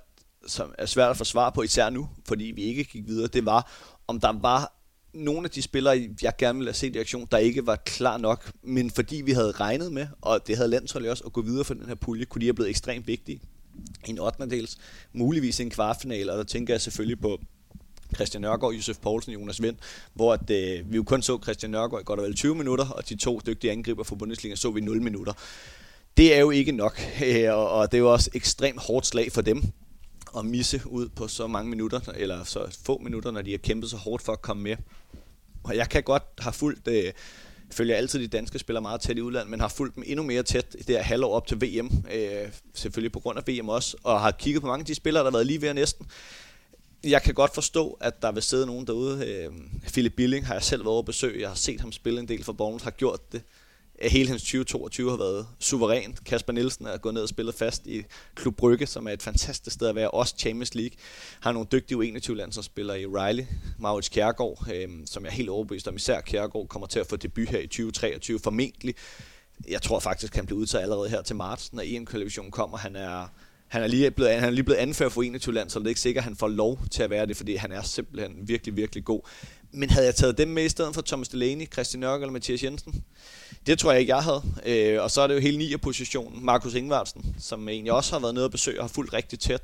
som er svært at få svar på, især nu, fordi vi ikke gik videre, det var, om der var nogle af de spillere, jeg gerne ville have set i aktion, der ikke var klar nok, men fordi vi havde regnet med, og det havde landsholdet også, at gå videre for den her pulje, kunne de have blevet ekstremt vigtige en 8. dels, muligvis en kvartfinale, og der tænker jeg selvfølgelig på Christian Nørgaard, Josef Poulsen, Jonas Vind, hvor at, øh, vi jo kun så Christian Nørgaard i godt og vel 20 minutter, og de to dygtige angriber fra Bundesliga så vi 0 minutter. Det er jo ikke nok, øh, og det er jo også ekstremt hårdt slag for dem at misse ud på så mange minutter, eller så få minutter, når de har kæmpet så hårdt for at komme med. Og jeg kan godt have fulgt øh, følger altid de danske spillere meget tæt i udlandet, men har fulgt dem endnu mere tæt i det her halvår op til VM, øh, selvfølgelig på grund af VM også, og har kigget på mange af de spillere, der har været lige ved næsten. Jeg kan godt forstå, at der vil sidde nogen derude. Øh, Philip Billing har jeg selv været over besøg. Jeg har set ham spille en del for Bournemouth, har gjort det hele hans 2022 har været suverænt. Kasper Nielsen er gået ned og spillet fast i Klub Brygge, som er et fantastisk sted at være, også Champions League. Har nogle dygtige U21-landsholdsspillere i Riley, Maurits Kjærgaard, øh, som jeg er helt overbevist om, især Kjærgaard kommer til at få debut her i 2023, formentlig. Jeg tror faktisk, han bliver udtaget allerede her til marts, når EM-kvalifikationen kommer. Han er, han er lige blevet, han er lige blevet anført for 21 land, så det er ikke sikkert, at han får lov til at være det, fordi han er simpelthen virkelig, virkelig god. Men havde jeg taget dem med i stedet for Thomas Delaney, Christian Nørk eller Mathias Jensen? Det tror jeg ikke, jeg havde. Øh, og så er det jo hele 9. positionen, Markus Ingvartsen, som egentlig også har været nede og besøge og har fulgt rigtig tæt.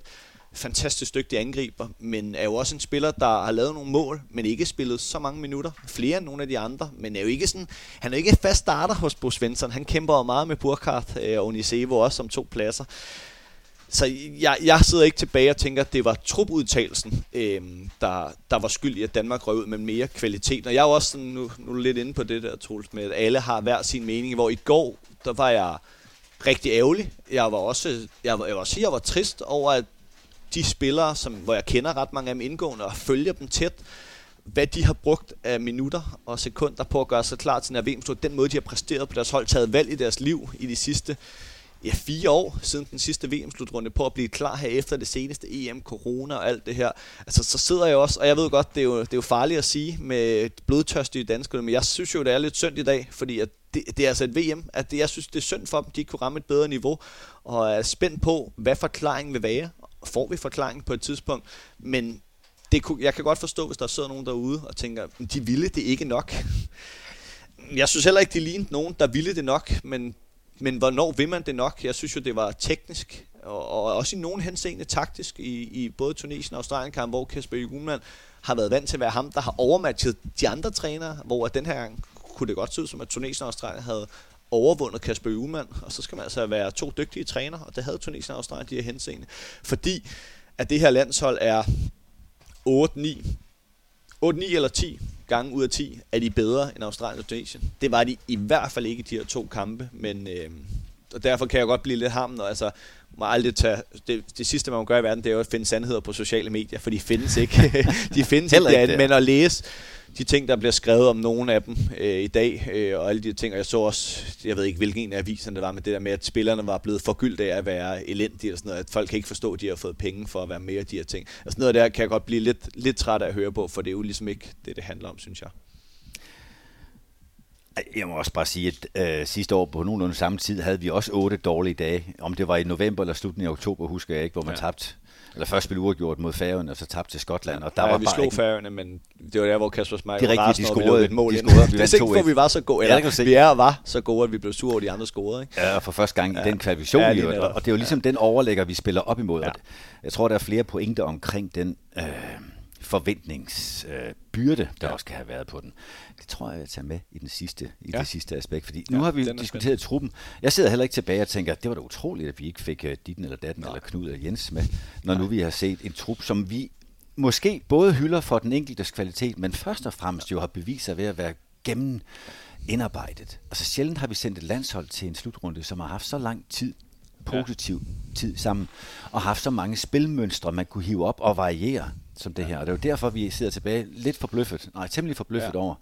Fantastisk dygtig angriber, men er jo også en spiller, der har lavet nogle mål, men ikke spillet så mange minutter. Flere end nogle af de andre, men er jo ikke sådan, han er jo ikke fast starter hos Bo Svensson. Han kæmper jo meget med Burkhardt øh, og Onisevo også om to pladser. Så jeg, jeg sidder ikke tilbage og tænker, at det var trupudtagelsen, øh, der, der var skyld i, at Danmark røg ud med mere kvalitet. Og jeg er også sådan, nu, nu er lidt inde på det der, Troels, med at alle har hver sin mening, hvor i går, der var jeg rigtig ærgerlig. Jeg var også, jeg var, jeg var også jeg var trist over, at de spillere, som, hvor jeg kender ret mange af dem indgående og følger dem tæt, hvad de har brugt af minutter og sekunder på at gøre sig klar til en VM, den måde, de har præsteret på deres hold, taget valg i deres liv i de sidste ja, fire år siden den sidste VM-slutrunde på at blive klar her efter det seneste EM, corona og alt det her. Altså, så sidder jeg også, og jeg ved godt, det er jo, det er jo farligt at sige med blodtørstige danskere, men jeg synes jo, det er lidt synd i dag, fordi at det, det er altså et VM, at det, jeg synes, det er synd for dem, de kunne ramme et bedre niveau, og er spændt på, hvad forklaringen vil være. Får vi forklaringen på et tidspunkt, men det kunne, jeg kan godt forstå, hvis der sidder nogen derude og tænker, de ville det ikke nok. Jeg synes heller ikke, de lignede nogen, der ville det nok, men men hvornår vil man det nok? Jeg synes jo, det var teknisk, og, og også i nogen henseende taktisk, i, i både Tunesien og Australien kamp, hvor Kasper Juhlmann har været vant til at være ham, der har overmatchet de andre trænere, hvor den her gang kunne det godt se ud som, at Tunesien og Australien havde overvundet Kasper Juhlmann, og så skal man altså være to dygtige trænere, og det havde Tunesien og Australien de her henseende. Fordi at det her landshold er 8-9 8-9 eller 10 gange ud af 10 er de bedre end Australien og Tunesien. Det var de i hvert fald ikke i de her to kampe, men øh, og derfor kan jeg godt blive lidt ham, og altså må aldrig tage, det, det sidste man må gøre i verden, det er jo at finde sandheder på sociale medier, for de findes ikke. de findes ikke, ikke men at læse de ting, der bliver skrevet om nogle af dem øh, i dag, øh, og alle de ting, og jeg så også, jeg ved ikke hvilken en af aviserne det var, men det der med, at spillerne var blevet forgyldt af at være elendige og sådan noget, at folk kan ikke forstå, at de har fået penge for at være med af de her ting. Altså noget af det kan jeg godt blive lidt, lidt træt af at høre på, for det er jo ligesom ikke det, det handler om, synes jeg. Jeg må også bare sige, at øh, sidste år på nogenlunde samme tid havde vi også otte dårlige dage. Om det var i november eller slutningen af oktober, husker jeg ikke, hvor man ja. tabte eller først spille uafgjort mod Færøerne, og så tabte til Skotland. Og der ja, var vi slog ikke... Færøerne, men det var der, hvor Kasper Schmeichel det er rigtigt, de scorede, et mål de scorede, vi det er ikke, for vi var så gode, eller ja, vi er og var så gode, at vi blev sure over de andre scorede. Ikke? Ja, for første gang ja. i den kvalifikation, ja, og, og det er jo ligesom ja. den overlægger, vi spiller op imod. Ja. Jeg tror, der er flere pointer omkring den... Øh, forventningsbyrde, øh, der ja. også kan have været på den. Det tror jeg, jeg tager med i, den sidste, i ja. det sidste aspekt, fordi nu ja, har vi diskuteret spændende. truppen. Jeg sidder heller ikke tilbage og tænker, at det var da utroligt, at vi ikke fik uh, Ditten eller Datten Nej. eller Knud eller Jens med, når Nej. nu vi har set en trup, som vi måske både hylder for den enkeltes kvalitet, men først og fremmest jo har bevist sig ved at være gennem indarbejdet. Altså sjældent har vi sendt et landshold til en slutrunde, som har haft så lang tid positiv ja. tid sammen, og haft så mange spilmønstre, man kunne hive op og variere som det her. Og det er jo derfor, vi sidder tilbage lidt forbløffet, nej, temmelig forbløffet ja. over,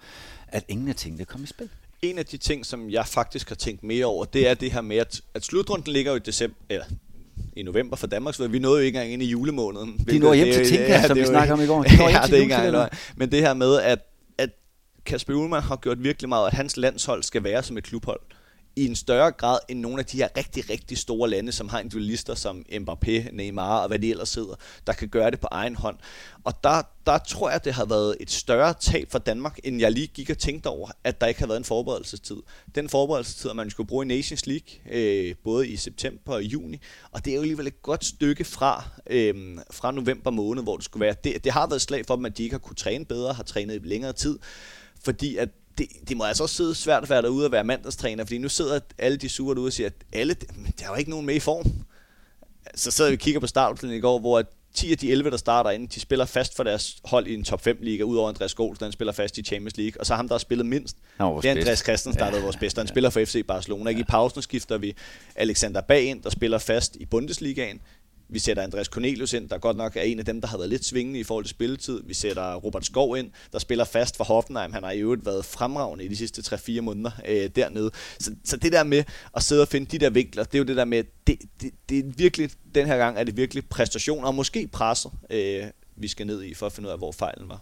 at ingen af tingene kom i spil. En af de ting, som jeg faktisk har tænkt mere over, det er det her med, at, at slutrunden ligger jo i december, eller i november for Danmark, så vi nåede jo ikke engang ind i julemåneden. De når hjem til Tinka, ja, som vi snakker om i går. De ja, det er ikke engang Men det her med, at, at Kasper Ullmann har gjort virkelig meget, at hans landshold skal være som et klubhold i en større grad end nogle af de her rigtig, rigtig store lande, som har individualister som Mbappé, Neymar og hvad de ellers sidder, der kan gøre det på egen hånd. Og der, der tror jeg, det har været et større tab for Danmark, end jeg lige gik og tænkte over, at der ikke har været en forberedelsestid. Den forberedelsestid, man skulle bruge i Nations League, øh, både i september og juni, og det er jo alligevel et godt stykke fra, øh, fra november måned, hvor det skulle være. Det, det har været slag for dem, at de ikke har kunne træne bedre, har trænet i længere tid, fordi at det, det må altså også sidde svært at være derude og være mandagstræner, fordi nu sidder alle de sure derude og siger, at alle, der er jo ikke nogen med i form. Så sidder vi og kigger på startopstillingen i går, hvor 10 af de 11, der starter ind, de spiller fast for deres hold i en top 5 liga, udover Andreas Gols, der spiller fast i Champions League. Og så ham, der har spillet mindst, det er Andreas Christensen, der ja, vores bedste. Han ja. spiller for FC Barcelona. Ja. I pausen skifter vi Alexander Bag ind, der spiller fast i Bundesligaen Vi sætter Andreas Cornelius ind, der godt nok er en af dem, der har været lidt svingende i forhold til spilletid. Vi sætter Robert Skov ind, der spiller fast for Hoffenheim. Han har i øvrigt været fremragende i de sidste 3-4 måneder øh, dernede. Så, så det der med at sidde og finde de der vinkler, det er jo det der med, det, det, det er virkelig, den her gang er det virkelig præstationer, og måske presser, øh, vi skal ned i, for at finde ud af, hvor fejlen var.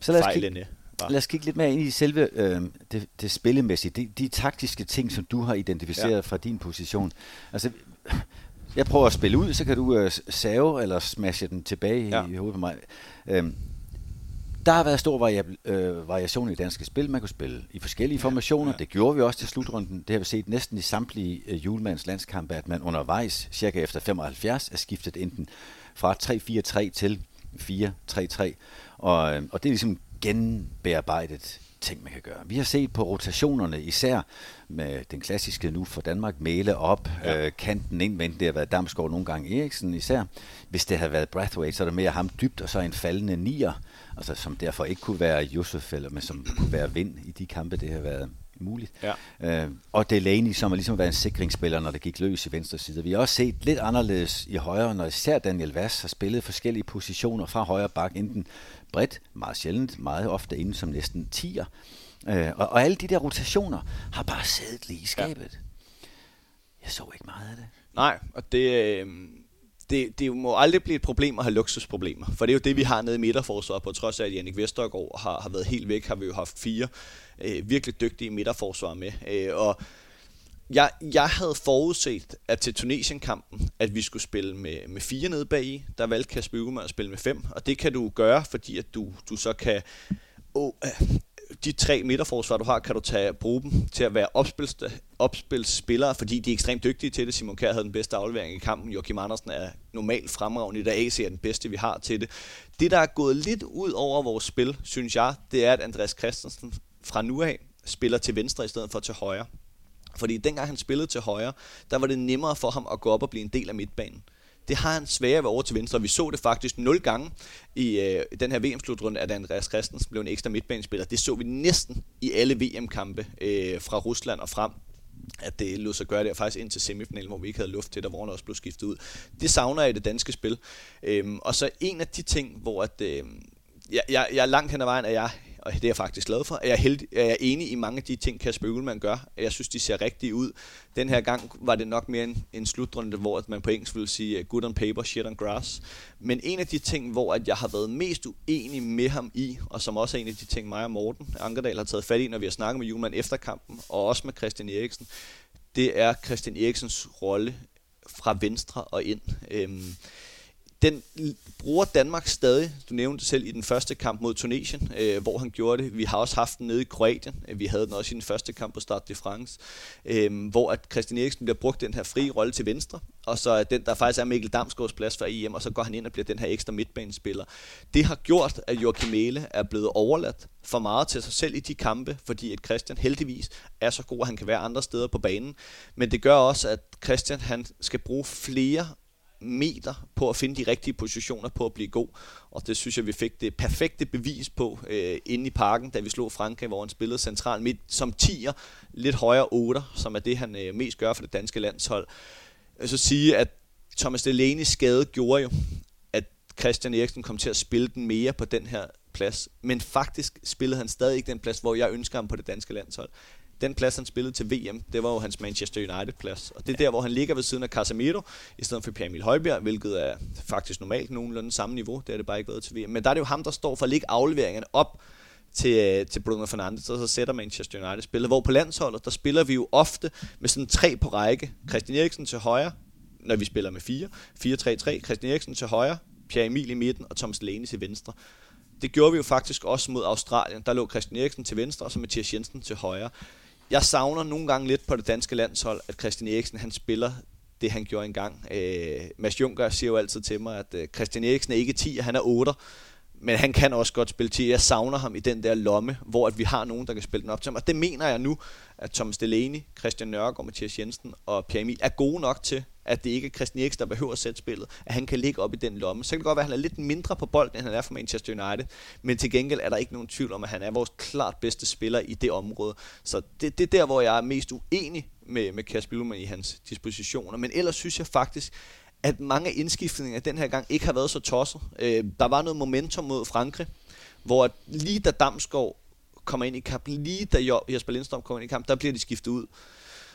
Så lad os, kigge, lad os kigge lidt mere ind i selve øh, det, det spillemæssige, de, de taktiske ting, som du har identificeret ja. fra din position. Altså, jeg prøver at spille ud, så kan du øh, save eller smashe den tilbage ja. i, i hovedet på mig. Øhm, der har været stor vari- øh, variation i danske spil. Man kunne spille i forskellige formationer. Ja. Det gjorde vi også til slutrunden. Det har vi set næsten i samtlige øh, julemands landskampe, at man undervejs, cirka efter 75, er skiftet enten fra 3-4-3 til 4-3-3. Og, øh, og det er ligesom genbearbejdet ting, man kan gøre. Vi har set på rotationerne, især med den klassiske nu for Danmark, Mæle op, ja. øh, kanten indvendt, det har været Damsgaard nogle gange Eriksen især. Hvis det havde været Brathwaite, så er det mere ham dybt, og så en faldende nier, altså, som derfor ikke kunne være Josef, eller, men som kunne være vind i de kampe, det har været muligt. Ja. Øh, og Delaney, som har ligesom været en sikringsspiller, når det gik løs i venstre side. Vi har også set lidt anderledes i højre, når især Daniel Vass har spillet forskellige positioner fra højre bak, enten bredt, meget sjældent, meget ofte inde som næsten tiger. Øh, og, og alle de der rotationer har bare siddet lige i skabet. Ja. Jeg så ikke meget af det. Nej, og det, øh, det, det må aldrig blive et problem at have luksusproblemer. For det er jo det, vi har nede i midterforsvaret, på trods af, at Jannik Vestergaard har, har været helt væk, har vi jo haft fire øh, virkelig dygtige midterforsvar med. Øh, og jeg, jeg havde forudset, at til Tunesien-kampen, at vi skulle spille med, med fire nede bag i. Der valgte Kasper Ugemann at spille med fem, og det kan du gøre, fordi at du, du så kan... Åh, de tre midterforsvar, du har, kan du tage bruge dem til at være opspilsspillere, fordi de er ekstremt dygtige til det. Simon Kjær havde den bedste aflevering i kampen. Joachim Andersen er normalt fremragende, da AC er den bedste, vi har til det. Det, der er gået lidt ud over vores spil, synes jeg, det er, at Andreas Christensen fra nu af spiller til venstre i stedet for til højre. Fordi dengang han spillede til højre, der var det nemmere for ham at gå op og blive en del af midtbanen. Det har han sværere ved over til venstre. Vi så det faktisk nul gange i øh, den her VM-slutrunde, at Andreas Christensen blev en ekstra midtbanespiller. Det så vi næsten i alle VM-kampe øh, fra Rusland og frem at det lå sig gøre der faktisk ind til semifinalen, hvor vi ikke havde luft til, der hvor også blev skiftet ud. Det savner jeg i det danske spil. Øhm, og så en af de ting, hvor at, øh, jeg, jeg, jeg langt hen ad vejen, at jeg og det er jeg faktisk glad for. Jeg er, heldig, jeg er enig i mange af de ting, Kasper Ullmann gør. Jeg synes, de ser rigtige ud. Den her gang var det nok mere en, en slutrunde, hvor man på engelsk ville sige uh, good on paper, shit on grass. Men en af de ting, hvor at jeg har været mest uenig med ham i, og som også er en af de ting, mig og Morten Ankerdal har taget fat i, når vi har snakket med Ugelmann efter kampen, og også med Christian Eriksen, det er Christian Eriksens rolle fra venstre og ind. Øhm, den bruger Danmark stadig, du nævnte selv i den første kamp mod Tunesien, øh, hvor han gjorde det. Vi har også haft den nede i Kroatien. Øh, vi havde den også i den første kamp på Start de France, øh, hvor at Christian Eriksen bliver brugt den her frie rolle til venstre, og så er den, der faktisk er Mikkel Damsgaards plads for EM, og så går han ind og bliver den her ekstra midtbanespiller. Det har gjort, at Joachim Mæle er blevet overladt for meget til sig selv i de kampe, fordi at Christian heldigvis er så god, at han kan være andre steder på banen. Men det gør også, at Christian han skal bruge flere meter på at finde de rigtige positioner på at blive god. Og det synes jeg, vi fik det perfekte bevis på øh, inde i parken, da vi slog Frankrig, hvor han spillede central midt som 10'er, lidt højere 8, som er det, han øh, mest gør for det danske landshold. Jeg så sige, at Thomas Delaney skade gjorde jo, at Christian Eriksen kom til at spille den mere på den her plads. Men faktisk spillede han stadig ikke den plads, hvor jeg ønsker ham på det danske landshold den plads, han spillede til VM, det var jo hans Manchester United-plads. Og det er der, hvor han ligger ved siden af Casemiro, i stedet for Pierre Emil Højbjerg, hvilket er faktisk normalt nogenlunde samme niveau. Det er det bare ikke været til VM. Men der er det jo ham, der står for at lægge afleveringerne op til, øh, til Bruno Fernandes, og så sætter Manchester United spillet. Hvor på landsholdet, der spiller vi jo ofte med sådan tre på række. Christian Eriksen til højre, når vi spiller med fire. 4-3-3. Christian Eriksen til højre, Pierre Emil i midten og Thomas Lene til venstre. Det gjorde vi jo faktisk også mod Australien. Der lå Christian Eriksen til venstre, og så Mathias Jensen til højre jeg savner nogle gange lidt på det danske landshold, at Christian Eriksen han spiller det, han gjorde engang. Øh, Mads Juncker siger jo altid til mig, at øh, Christian Eriksen er ikke 10, han er 8. Men han kan også godt spille 10. Jeg savner ham i den der lomme, hvor at vi har nogen, der kan spille den op til ham. Og det mener jeg nu, at Thomas Delaney, Christian Nørgaard, Mathias Jensen og Pierre Emil er gode nok til, at det ikke er Christian Eriksen, der behøver at sætte spillet, at han kan ligge op i den lomme. Så kan det godt være, at han er lidt mindre på bolden, end han er for Manchester United, men til gengæld er der ikke nogen tvivl om, at han er vores klart bedste spiller i det område. Så det, det er der, hvor jeg er mest uenig med, med Kasper Billman i hans dispositioner. Men ellers synes jeg faktisk, at mange af indskiftninger den her gang ikke har været så tosset. Øh, der var noget momentum mod Frankrig, hvor lige da Damsgaard kommer ind i kampen, lige da Jesper Lindstrøm kommer ind i kampen, der bliver de skiftet ud.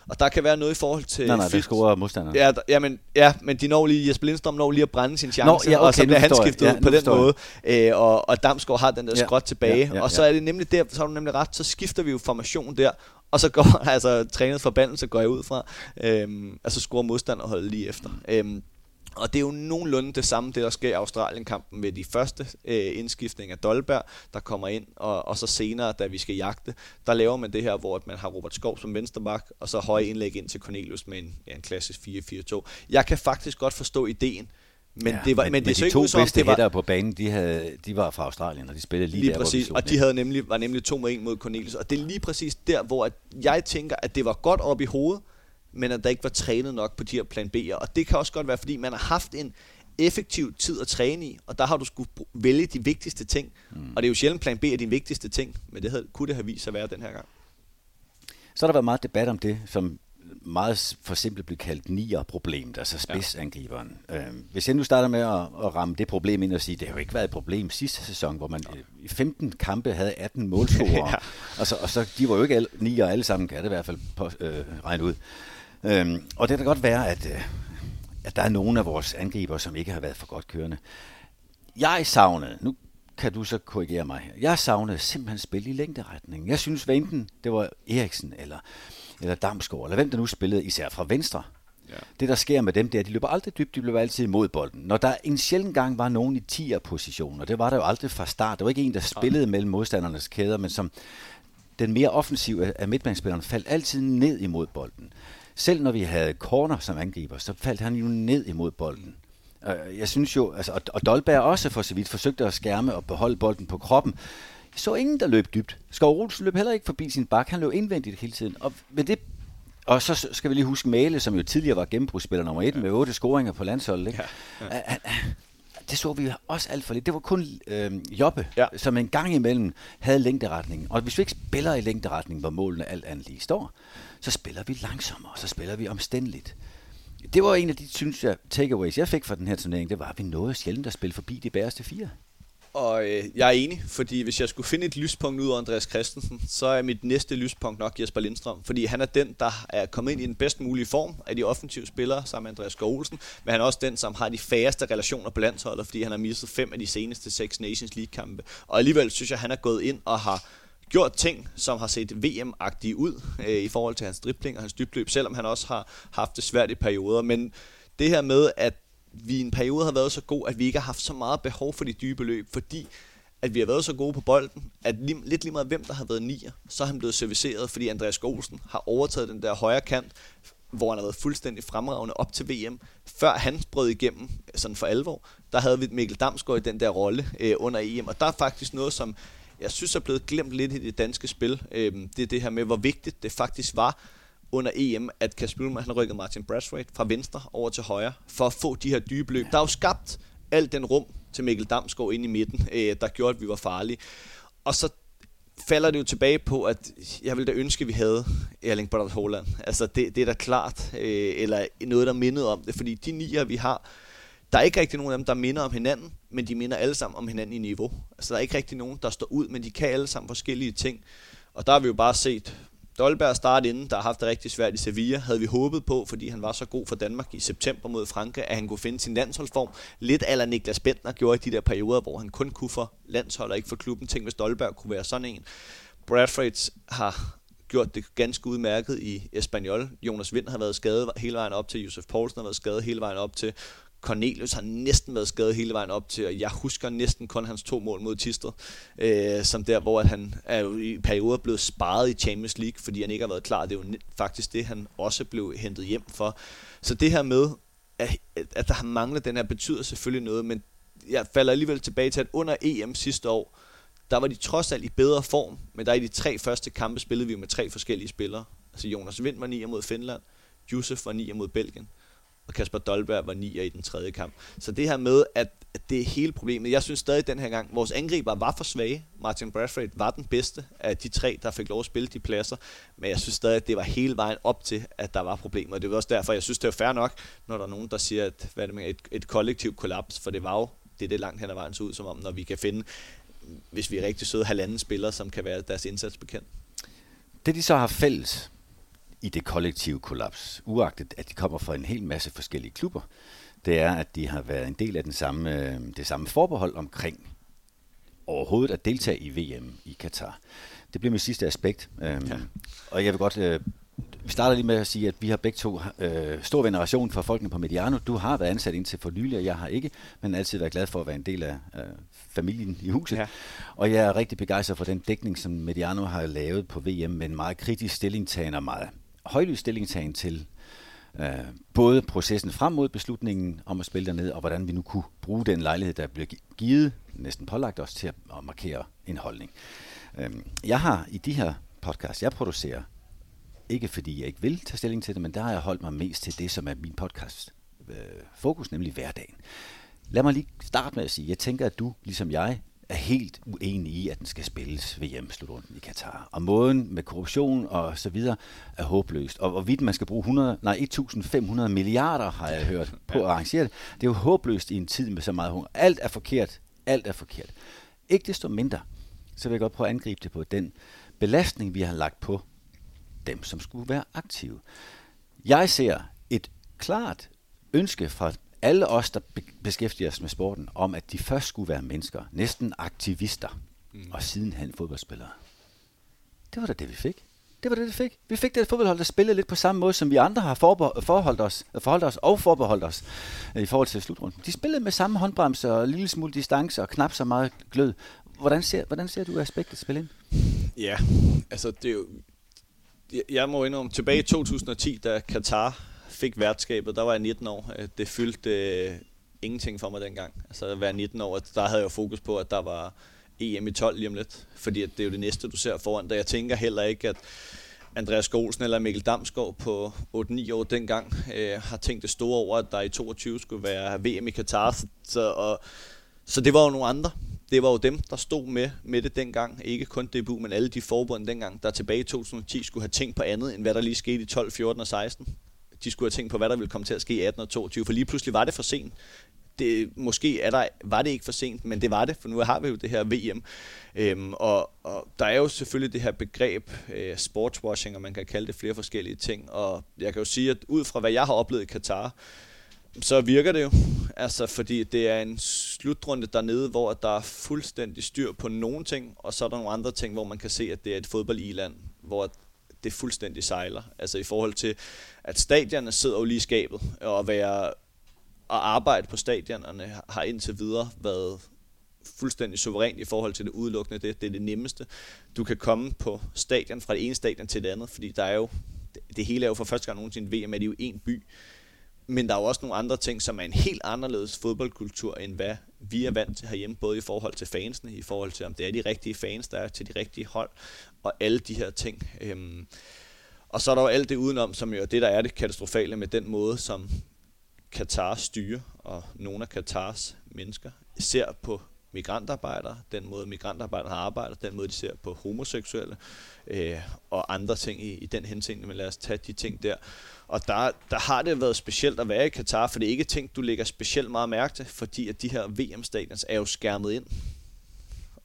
Og der kan være noget i forhold til... Nej, nej, det scorer modstanderen. Ja, der, ja, men, ja, men de når lige, Jesper Lindstrøm når lige at brænde sin chance, Nå, ja, okay, og så bliver han skiftet ja, ud på den måde. Øh, og, og Damsgaard har den der ja, skråt tilbage. Ja, ja, og så er det nemlig der, så har du nemlig ret, så skifter vi jo formation der, og så går altså trænet forbandelse går jeg ud fra, øhm, altså scorer modstanderholdet lige efter. Øhm, og det er jo nogenlunde det samme, det der sker i Australien-kampen med de første øh, indskiftning af Dolberg, der kommer ind, og, og så senere, da vi skal jagte, der laver man det her, hvor man har Robert Skov som vensterbak, og så høje indlæg ind til Cornelius med en, ja, en klassisk 4-4-2. Jeg kan faktisk godt forstå ideen, men ja, det var, men, men det de to som, bedste var, på banen, de, havde, de var fra Australien, og de spillede lige, lige der, præcis, hvor og de havde nemlig, var nemlig 2 mod 1 mod Cornelius, og det er lige præcis der, hvor jeg tænker, at det var godt op i hovedet, men at der ikke var trænet nok på de her plan B'er. Og det kan også godt være, fordi man har haft en effektiv tid at træne i, og der har du skulle vælge de vigtigste ting. Mm. Og det er jo sjældent plan B er din vigtigste ting, men det havde, kunne det have vist sig at være den her gang. Så har der været meget debat om det, som meget for simpelt blev kaldt nier-problemet, altså spidsangriberen. Ja. Øh, hvis jeg nu starter med at, at ramme det problem ind og sige, det har jo ikke været et problem sidste sæson, hvor man i 15 kampe havde 18 målscorer, ja. og, så, og så de var jo ikke alle, nier alle sammen, kan det i hvert fald på, øh, regne ud. Øhm, og det kan godt være, at, øh, at der er nogle af vores angriber, som ikke har været for godt kørende. Jeg savnede, nu kan du så korrigere mig her, jeg savnede simpelthen spil i længderetning. Jeg synes, hvad enten det var Eriksen eller, eller Damsgaard, eller hvem der nu spillede, især fra venstre, Ja. Det, der sker med dem, det er, at de løber aldrig dybt, de løber altid imod bolden. Når der en sjældent gang var nogen i 10'er position, og det var der jo aldrig fra start. Der var ikke en, der spillede mellem modstandernes kæder, men som den mere offensive af midtbanespillerne faldt altid ned imod bolden. Selv når vi havde corner som angriber, så faldt han jo ned imod bolden. Jeg synes jo, altså, og Dolberg også for så vidt forsøgte at skærme og beholde bolden på kroppen. Jeg så ingen, der løb dybt. Skov Olsen løb heller ikke forbi sin bak. Han løb indvendigt hele tiden. Og, med det, og så skal vi lige huske Male, som jo tidligere var gennembrudsspiller nummer et ja. med otte scoringer på landsholdet. Ikke? Ja. Ja. Det så vi også alt for lidt. Det var kun øh, Jobbe, ja. som en gang imellem havde længderetning. Og hvis vi ikke spiller i længderetning, hvor målene alt andet lige står, så spiller vi langsommere, så spiller vi omstændeligt. Det var en af de, synes jeg, takeaways, jeg fik fra den her turnering, det var, at vi nåede sjældent at spille forbi de bæreste fire. Og øh, jeg er enig, fordi hvis jeg skulle finde et lyspunkt ud af Andreas Christensen, så er mit næste lyspunkt nok Jesper Lindstrøm. Fordi han er den, der er kommet ind i den bedst mulige form af de offensive spillere, sammen med Andreas Skov Olsen. Men han er også den, som har de færreste relationer på landsholdet, fordi han har misset fem af de seneste seks Nations League-kampe. Og alligevel synes jeg, at han er gået ind og har gjort ting, som har set VM-agtige ud øh, i forhold til hans dribling og hans dybløb, selvom han også har haft det svært i perioder. Men det her med, at vi i en periode har været så god, at vi ikke har haft så meget behov for de dybe løb, fordi at vi har været så gode på bolden, at lige, lidt lige meget hvem der har været nier, så er han blevet serviceret, fordi Andreas Olsen har overtaget den der højre kant, hvor han har været fuldstændig fremragende op til VM. Før han brød igennem sådan for alvor, der havde vi Mikkel Damsgaard i den der rolle øh, under EM, og der er faktisk noget, som jeg synes er blevet glemt lidt i det danske spil. Øh, det er det her med, hvor vigtigt det faktisk var under EM, at Kasper Ullmann, han rykkede Martin Brathwaite fra venstre over til højre, for at få de her dybe løb. Der er jo skabt alt den rum til Mikkel Damsgaard ind i midten, øh, der gjorde, at vi var farlige. Og så falder det jo tilbage på, at jeg ville da ønske, at vi havde Erling Braut Haaland. Altså, det, det er da klart, øh, eller noget, der mindede om det, fordi de nier, vi har, der er ikke rigtig nogen af dem, der minder om hinanden, men de minder alle sammen om hinanden i niveau. Altså, der er ikke rigtig nogen, der står ud, men de kan alle sammen forskellige ting. Og der har vi jo bare set, Dolberg start inden, der har haft det rigtig svært i Sevilla, havde vi håbet på, fordi han var så god for Danmark i september mod Frankrig, at han kunne finde sin landsholdsform. Lidt aller Niklas Bentner gjorde i de der perioder, hvor han kun kunne for landshold og ikke for klubben. Tænk, hvis Dolberg kunne være sådan en. Bradford har gjort det ganske udmærket i Espanyol. Jonas Vind har været skadet hele vejen op til, Josef Poulsen har været skadet hele vejen op til, Cornelius har næsten været skadet hele vejen op til, og jeg husker næsten kun hans to mål mod Tisted, øh, som der, hvor at han er jo i perioder blevet sparet i Champions League, fordi han ikke har været klar. Det er jo faktisk det, han også blev hentet hjem for. Så det her med, at, at der har manglet den her, betyder selvfølgelig noget, men jeg falder alligevel tilbage til, at under EM sidste år, der var de trods alt i bedre form, men der i de tre første kampe spillede vi med tre forskellige spillere. Altså Jonas Vind var 9 mod Finland, Josef var 9 mod Belgien og Kasper Dolberg var 9 i den tredje kamp. Så det her med, at, det er hele problemet. Jeg synes stadig den her gang, vores angriber var for svage. Martin Bradford var den bedste af de tre, der fik lov at spille de pladser. Men jeg synes stadig, at det var hele vejen op til, at der var problemer. Det var også derfor, jeg synes, det er fair nok, når der er nogen, der siger, at hvad er det med, et, et kollektivt kollaps, for det var jo det, det langt hen ad vejen så ud som om, når vi kan finde, hvis vi er rigtig søde, halvanden spillere, som kan være deres indsats bekendt. Det de så har fælles, i det kollektive kollaps, uagtet at de kommer fra en hel masse forskellige klubber, det er, at de har været en del af den samme, øh, det samme forbehold omkring overhovedet at deltage i VM i Katar. Det bliver mit sidste aspekt. Øhm, ja. Og jeg vil godt... Øh, vi starter lige med at sige, at vi har begge to øh, stor veneration for folkene på Mediano. Du har været ansat indtil for nylig, og jeg har ikke, men altid været glad for at være en del af øh, familien i huset. Ja. Og jeg er rigtig begejstret for den dækning, som Mediano har lavet på VM med en meget kritisk stillingtagen og meget højlys stillingtagen til øh, både processen frem mod beslutningen om at spille dernede, og hvordan vi nu kunne bruge den lejlighed, der blev givet, næsten pålagt os til at, at markere en holdning. Øh, jeg har i de her podcasts, jeg producerer, ikke fordi jeg ikke vil tage stilling til det, men der har jeg holdt mig mest til det, som er min podcast øh, fokus, nemlig hverdagen. Lad mig lige starte med at sige, jeg tænker, at du, ligesom jeg, er helt uenig i, at den skal spilles ved hjemmesslutrunden i Katar. Og måden med korruption og så videre er håbløst. Og hvorvidt man skal bruge 100, nej, 1.500 milliarder, har jeg hørt, på at arrangere det. Det er jo håbløst i en tid med så meget hunger. Alt er forkert. Alt er forkert. Ikke desto mindre, så vil jeg godt prøve at angribe det på den belastning, vi har lagt på dem, som skulle være aktive. Jeg ser et klart ønske fra alle os, der beskæftiger os med sporten, om at de først skulle være mennesker, næsten aktivister, mm. og sidenhen fodboldspillere. Det var da det, vi fik. Det var det, vi fik. Vi fik det fodboldhold, der spillede lidt på samme måde, som vi andre har forholdt os, forholdt os og forbeholdt os øh, i forhold til slutrunden. De spillede med samme håndbremse og en lille smule distance og knap så meget glød. Hvordan ser, hvordan ser du aspektet spille ind? Ja, altså det er jo... Jeg må indrømme, tilbage i 2010, da Katar fik værtskabet, der var jeg 19 år. Øh, det fyldte øh, ingenting for mig dengang. Altså at være 19 år, der havde jeg fokus på, at der var EM i 12 lige om lidt. Fordi at det er jo det næste, du ser foran dig. Jeg tænker heller ikke, at Andreas Golsen eller Mikkel Damsgaard på 8-9 år dengang øh, har tænkt det store over, at der i 22 skulle være VM i Katar. Så, og, så det var jo nogle andre. Det var jo dem, der stod med, med det dengang. Ikke kun DBU, men alle de forbund dengang, der tilbage i 2010 skulle have tænkt på andet, end hvad der lige skete i 12, 14 og 16 de skulle have tænkt på, hvad der ville komme til at ske i 18 og 22, for lige pludselig var det for sent. Det, måske er der, var det ikke for sent, men det var det, for nu har vi jo det her VM. Øhm, og, og der er jo selvfølgelig det her begreb øh, sportswashing, og man kan kalde det flere forskellige ting. Og jeg kan jo sige, at ud fra hvad jeg har oplevet i Katar, så virker det jo. Altså, fordi det er en slutrunde dernede, hvor der er fuldstændig styr på nogle ting, og så er der nogle andre ting, hvor man kan se, at det er et fodboldiland, hvor det fuldstændig sejler. Altså i forhold til, at stadionerne sidder jo lige i skabet, og være og arbejde på stadionerne har indtil videre været fuldstændig suverænt i forhold til det udelukkende. Det, det er det nemmeste. Du kan komme på stadion fra det ene stadion til det andet, fordi der er jo, det, det hele er jo for første gang nogensinde VM, at det er jo en by. Men der er jo også nogle andre ting, som er en helt anderledes fodboldkultur, end hvad vi er vant til herhjemme, både i forhold til fansene, i forhold til om det er de rigtige fans, der er til de rigtige hold, og alle de her ting. Øhm, og så er der jo alt det udenom, som jo er det, der er det katastrofale med den måde, som Katar styrer, og nogle af Katars mennesker ser på migrantarbejdere, den måde migrantarbejdere har arbejdet, den måde de ser på homoseksuelle øh, og andre ting i, i den henseende, men lad os tage de ting der. Og der, der har det været specielt at være i Katar, for det er ikke ting, du lægger specielt meget mærke til, fordi at de her VM-stadions er jo skærmet ind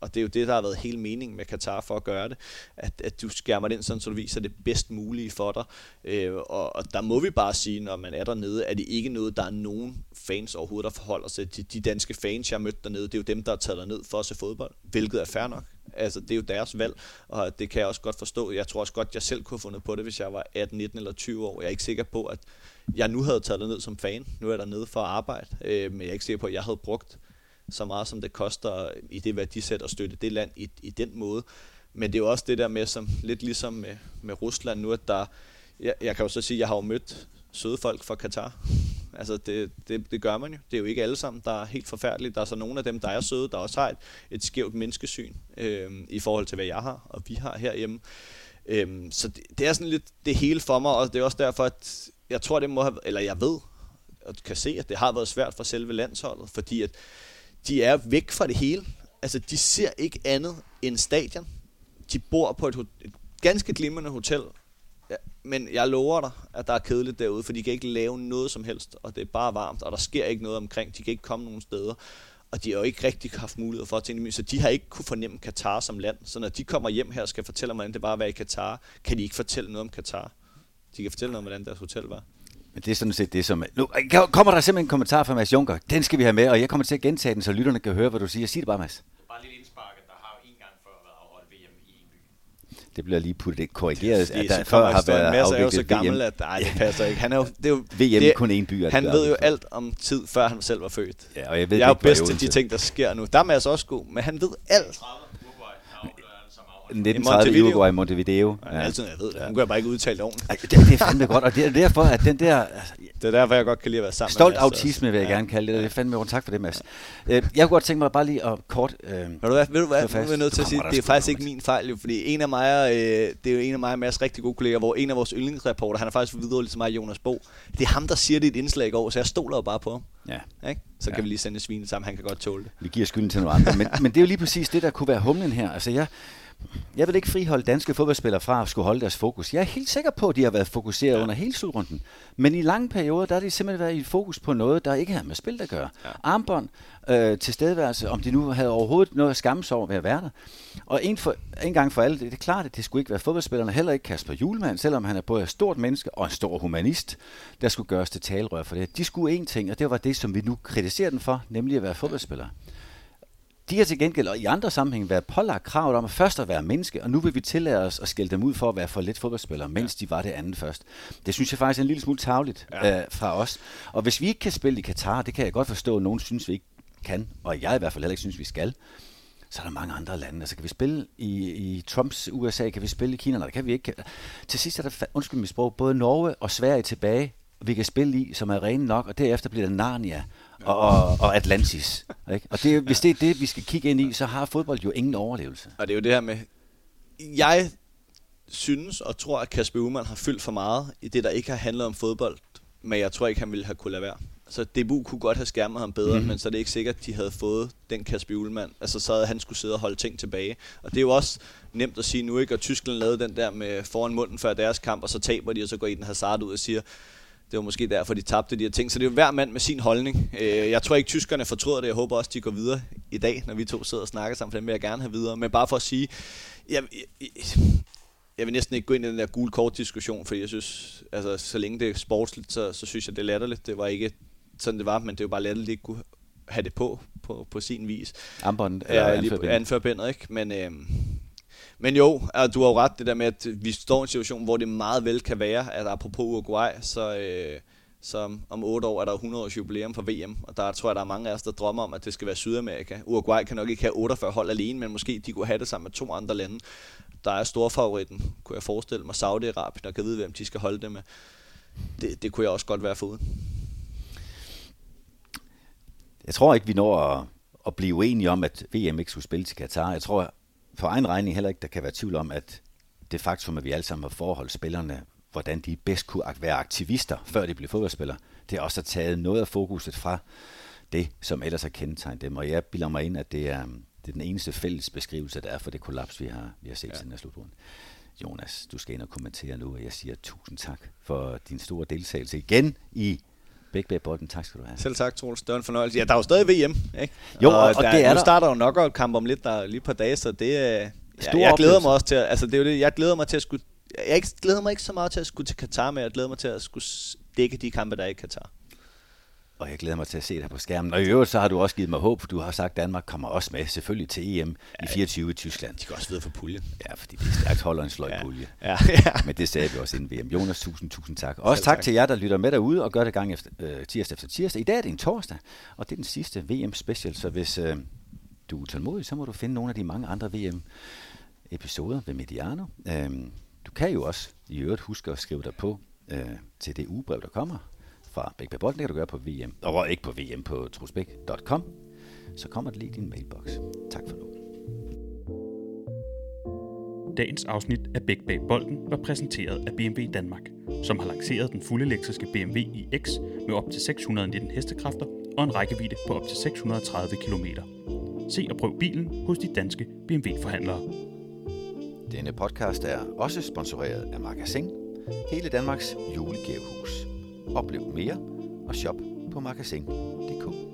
og det er jo det, der har været hele meningen med Katar for at gøre det, at, at du skærmer den ind, sådan, så du viser det bedst mulige for dig. Øh, og, og der må vi bare sige, når man er dernede, at det ikke noget, der er nogen fans overhovedet, der forholder sig til. De danske fans, jeg har mødt dernede, det er jo dem, der er taget ned for at se fodbold, hvilket er fair nok. Altså, det er jo deres valg, og det kan jeg også godt forstå. Jeg tror også godt, jeg selv kunne have fundet på det, hvis jeg var 18, 19 eller 20 år. Jeg er ikke sikker på, at jeg nu havde taget ned som fan. Nu er jeg dernede for at arbejde, øh, men jeg er ikke sikker på, at jeg havde brugt så meget som det koster i det værdisæt at støtte det land i, i den måde. Men det er jo også det der med, som lidt ligesom med, med Rusland nu, at der, jeg, jeg kan jo så sige, at jeg har jo mødt søde folk fra Katar. Altså det, det, det gør man jo. Det er jo ikke alle sammen, der er helt forfærdelige. Der er så nogle af dem, der er søde, der også har et, et skævt menneskesyn øh, i forhold til, hvad jeg har og vi har herhjemme. Øh, så det, det er sådan lidt det hele for mig, og det er også derfor, at jeg tror, det må have, eller jeg ved, og kan se, at det har været svært for selve landsholdet, fordi at de er væk fra det hele. Altså, de ser ikke andet end stadion. De bor på et, et ganske glimrende hotel, ja, men jeg lover dig, at der er kedeligt derude, for de kan ikke lave noget som helst, og det er bare varmt, og der sker ikke noget omkring. De kan ikke komme nogen steder og de har jo ikke rigtig haft mulighed for at tænke så de har ikke kunne fornemme Katar som land. Så når de kommer hjem her og skal fortælle om, hvordan det bare var i Katar, kan de ikke fortælle noget om Katar. De kan fortælle noget om, hvordan deres hotel var. Men det er sådan set det, som... Nu kommer der simpelthen en kommentar fra Mads Junker. Den skal vi have med, og jeg kommer til at gentage den, så lytterne kan høre, hvad du siger. Sig det bare, Mads. Bare lidt indsparket. Der har jo en gang før været afholdt VM i en by. Det bliver lige puttet korrigeret, det, at der før har været Mads er jo så gammel, VM. at nej, det passer ikke. Han er jo, det er jo, VM det, kun en by. Han ved jo alt om tid, før han selv var født. Ja, og jeg ved jeg er jo bedst til de ting, der sker nu. Der er Mads også god, men han ved alt. 1930 i Uruguay, Montevideo. Ja, ja. Altid, jeg ved det. Ja. Hun kan jeg bare ikke udtale ordentligt. Det, det er fandme godt, og det er derfor, at den der... Det er derfor, jeg godt kan lide at være sammen Stolt med Stolt autisme vil jeg ja. gerne kalde det. Det er fandme rundt. Tak for det, Mads. Øh, jeg kunne godt tænke mig bare lige at kort... Øh, ved du hvad, ved du hvad? Nu er jeg nødt til at sige, det er faktisk ikke min fejl, jo, fordi en af mig, øh, det er jo en af mig og Mads rigtig gode kolleger, hvor en af vores yndlingsreporter, han er faktisk videre så meget Jonas Bo. Det er ham, der siger det i et indslag i går, så jeg stoler jo bare på ham. Ja. Ikke? Så ja. kan vi lige sende svinet sammen, han kan godt tåle det. Vi giver skylden til nogle andre, men, men det er jo lige præcis det, der kunne være humlen her. Altså jeg, jeg vil ikke friholde danske fodboldspillere fra at skulle holde deres fokus. Jeg er helt sikker på, at de har været fokuseret ja. under hele slutrunden. Men i lange perioder, der har de simpelthen været i fokus på noget, der ikke har med spil at gøre. Ja. Armbånd, øh, tilstedeværelse, om de nu havde overhovedet noget at skamme sig over ved at være der. Og en, for, en gang for alle, det er klart, at det skulle ikke være fodboldspillerne, heller ikke Kasper Julemand, selvom han er både et stort menneske og en stor humanist, der skulle gøres til talerør for det. De skulle en ting, og det var det, som vi nu kritiserer den for, nemlig at være fodboldspillere. De har til gengæld og i andre sammenhæng været pålagt kravet om at først at være menneske, og nu vil vi tillade os at skælde dem ud for at være for lidt fodboldspillere, mens ja. de var det andet først. Det synes jeg faktisk er en lille smule tavligt ja. øh, fra os. Og hvis vi ikke kan spille i Katar, det kan jeg godt forstå, at nogen synes, vi ikke kan, og jeg i hvert fald heller ikke synes, vi skal, så er der mange andre lande. Altså kan vi spille i, i Trumps USA, kan vi spille i Kina, det kan vi ikke. Til sidst er der, undskyld mit sprog, både Norge og Sverige tilbage, vi kan spille i, som er rene nok, og derefter bliver det Narnia og, og, og Atlantis. Ikke? Og det, hvis det er det, vi skal kigge ind i, så har fodbold jo ingen overlevelse. Og det er jo det her med, jeg synes og tror, at Kasper Ullmann har fyldt for meget i det, der ikke har handlet om fodbold, men jeg tror ikke, han ville have kunne lade være. Så DBU kunne godt have skærmet ham bedre, mm-hmm. men så er det ikke sikkert, at de havde fået den Kasper Ullmann. Altså så havde han skulle sidde og holde ting tilbage. Og det er jo også nemt at sige nu, ikke? Og Tyskland lavede den der med foran munden før deres kamp, og så taber de, og så går den Hazard ud og siger, det var måske derfor, de tabte de her ting. Så det er jo hver mand med sin holdning. Øh, jeg tror ikke, tyskerne fortryder det. Jeg håber også, de går videre i dag, når vi to sidder og snakker sammen, for dem vil jeg gerne have videre. Men bare for at sige, jeg, jeg, jeg vil næsten ikke gå ind i den der gule kort diskussion, for jeg synes, altså så længe det er sportsligt, så, så synes jeg, det er latterligt. Det var ikke sådan, det var, men det er jo bare latterligt, at ikke kunne have det på, på, på sin vis. Armbånd, ja, anførbindet. ikke? Men, øh, men jo, du har jo ret det der med, at vi står i en situation, hvor det meget vel kan være, at apropos Uruguay, så, øh, så om otte år er der 100 års jubilæum for VM, og der tror jeg, der er mange af os, der drømmer om, at det skal være Sydamerika. Uruguay kan nok ikke have 48 hold alene, men måske de kunne have det sammen med to andre lande. Der er storfavoritten, kunne jeg forestille mig, Saudi-Arabien, der kan vide, hvem de skal holde det med. Det, det kunne jeg også godt være foruden. Jeg tror ikke, vi når at, at blive uenige om, at VM ikke skulle spille til Katar. Jeg tror, for egen regning heller ikke, der kan være tvivl om, at det faktum, at vi alle sammen har forholdt spillerne, hvordan de bedst kunne være aktivister, før de blev fodboldspillere, det har også taget noget af fokuset fra det, som ellers har kendetegnet dem. Og jeg bilder mig ind, at det er, det er den eneste fælles beskrivelse, der er for det kollaps, vi har, vi har set ja. siden af slutrunden. Jonas, du skal ind og kommentere nu, og jeg siger tusind tak for din store deltagelse igen i Bæk bolden. Tak skal du have. Selv tak, Troels. Det var en fornøjelse. Ja, der er jo stadig VM, ikke? Jo, og, og, og der, det er nu der. starter jo nok kamp om lidt, der lige på dage, så det er... Ja, jeg glæder mig også til altså det er jo det, jeg glæder mig til at skulle, jeg ikke, glæder mig ikke så meget til at skulle til Katar, men jeg glæder mig til at skulle dække de kampe, der er i Katar og jeg glæder mig til at se dig på skærmen. Og i øvrigt så har du også givet mig håb, for du har sagt, at Danmark kommer også med selvfølgelig til EM ja, i 24 i Tyskland. De kan også videre for puljen. Ja, fordi det er stærkt holder en sløj pulje. Ja, ja. Men det sagde vi også inden VM. Jonas, tusind, tusind tak. Også tak, tak til jer, der lytter med derude og gør det gang efter, øh, tirsdag efter tirsdag. I dag er det en torsdag, og det er den sidste VM-special, så hvis øh, du er utålmodig, så må du finde nogle af de mange andre VM-episoder ved Mediano. Øh, du kan jo også i øvrigt huske at skrive dig på øh, til det ugebrev, der kommer fra Bæk Bold, det kan du gøre på VM, og ikke på VM på trusbæk.com, så kommer det lige i din mailbox. Tak for nu. Dagens afsnit af Bæk bag bolden var præsenteret af BMW Danmark, som har lanceret den fuldelektriske BMW iX med op til 619 hestekræfter og en rækkevidde på op til 630 km. Se og prøv bilen hos de danske BMW-forhandlere. Denne podcast er også sponsoreret af Magasin, hele Danmarks julegavehus. Oplev mere og shop på magasin.dk.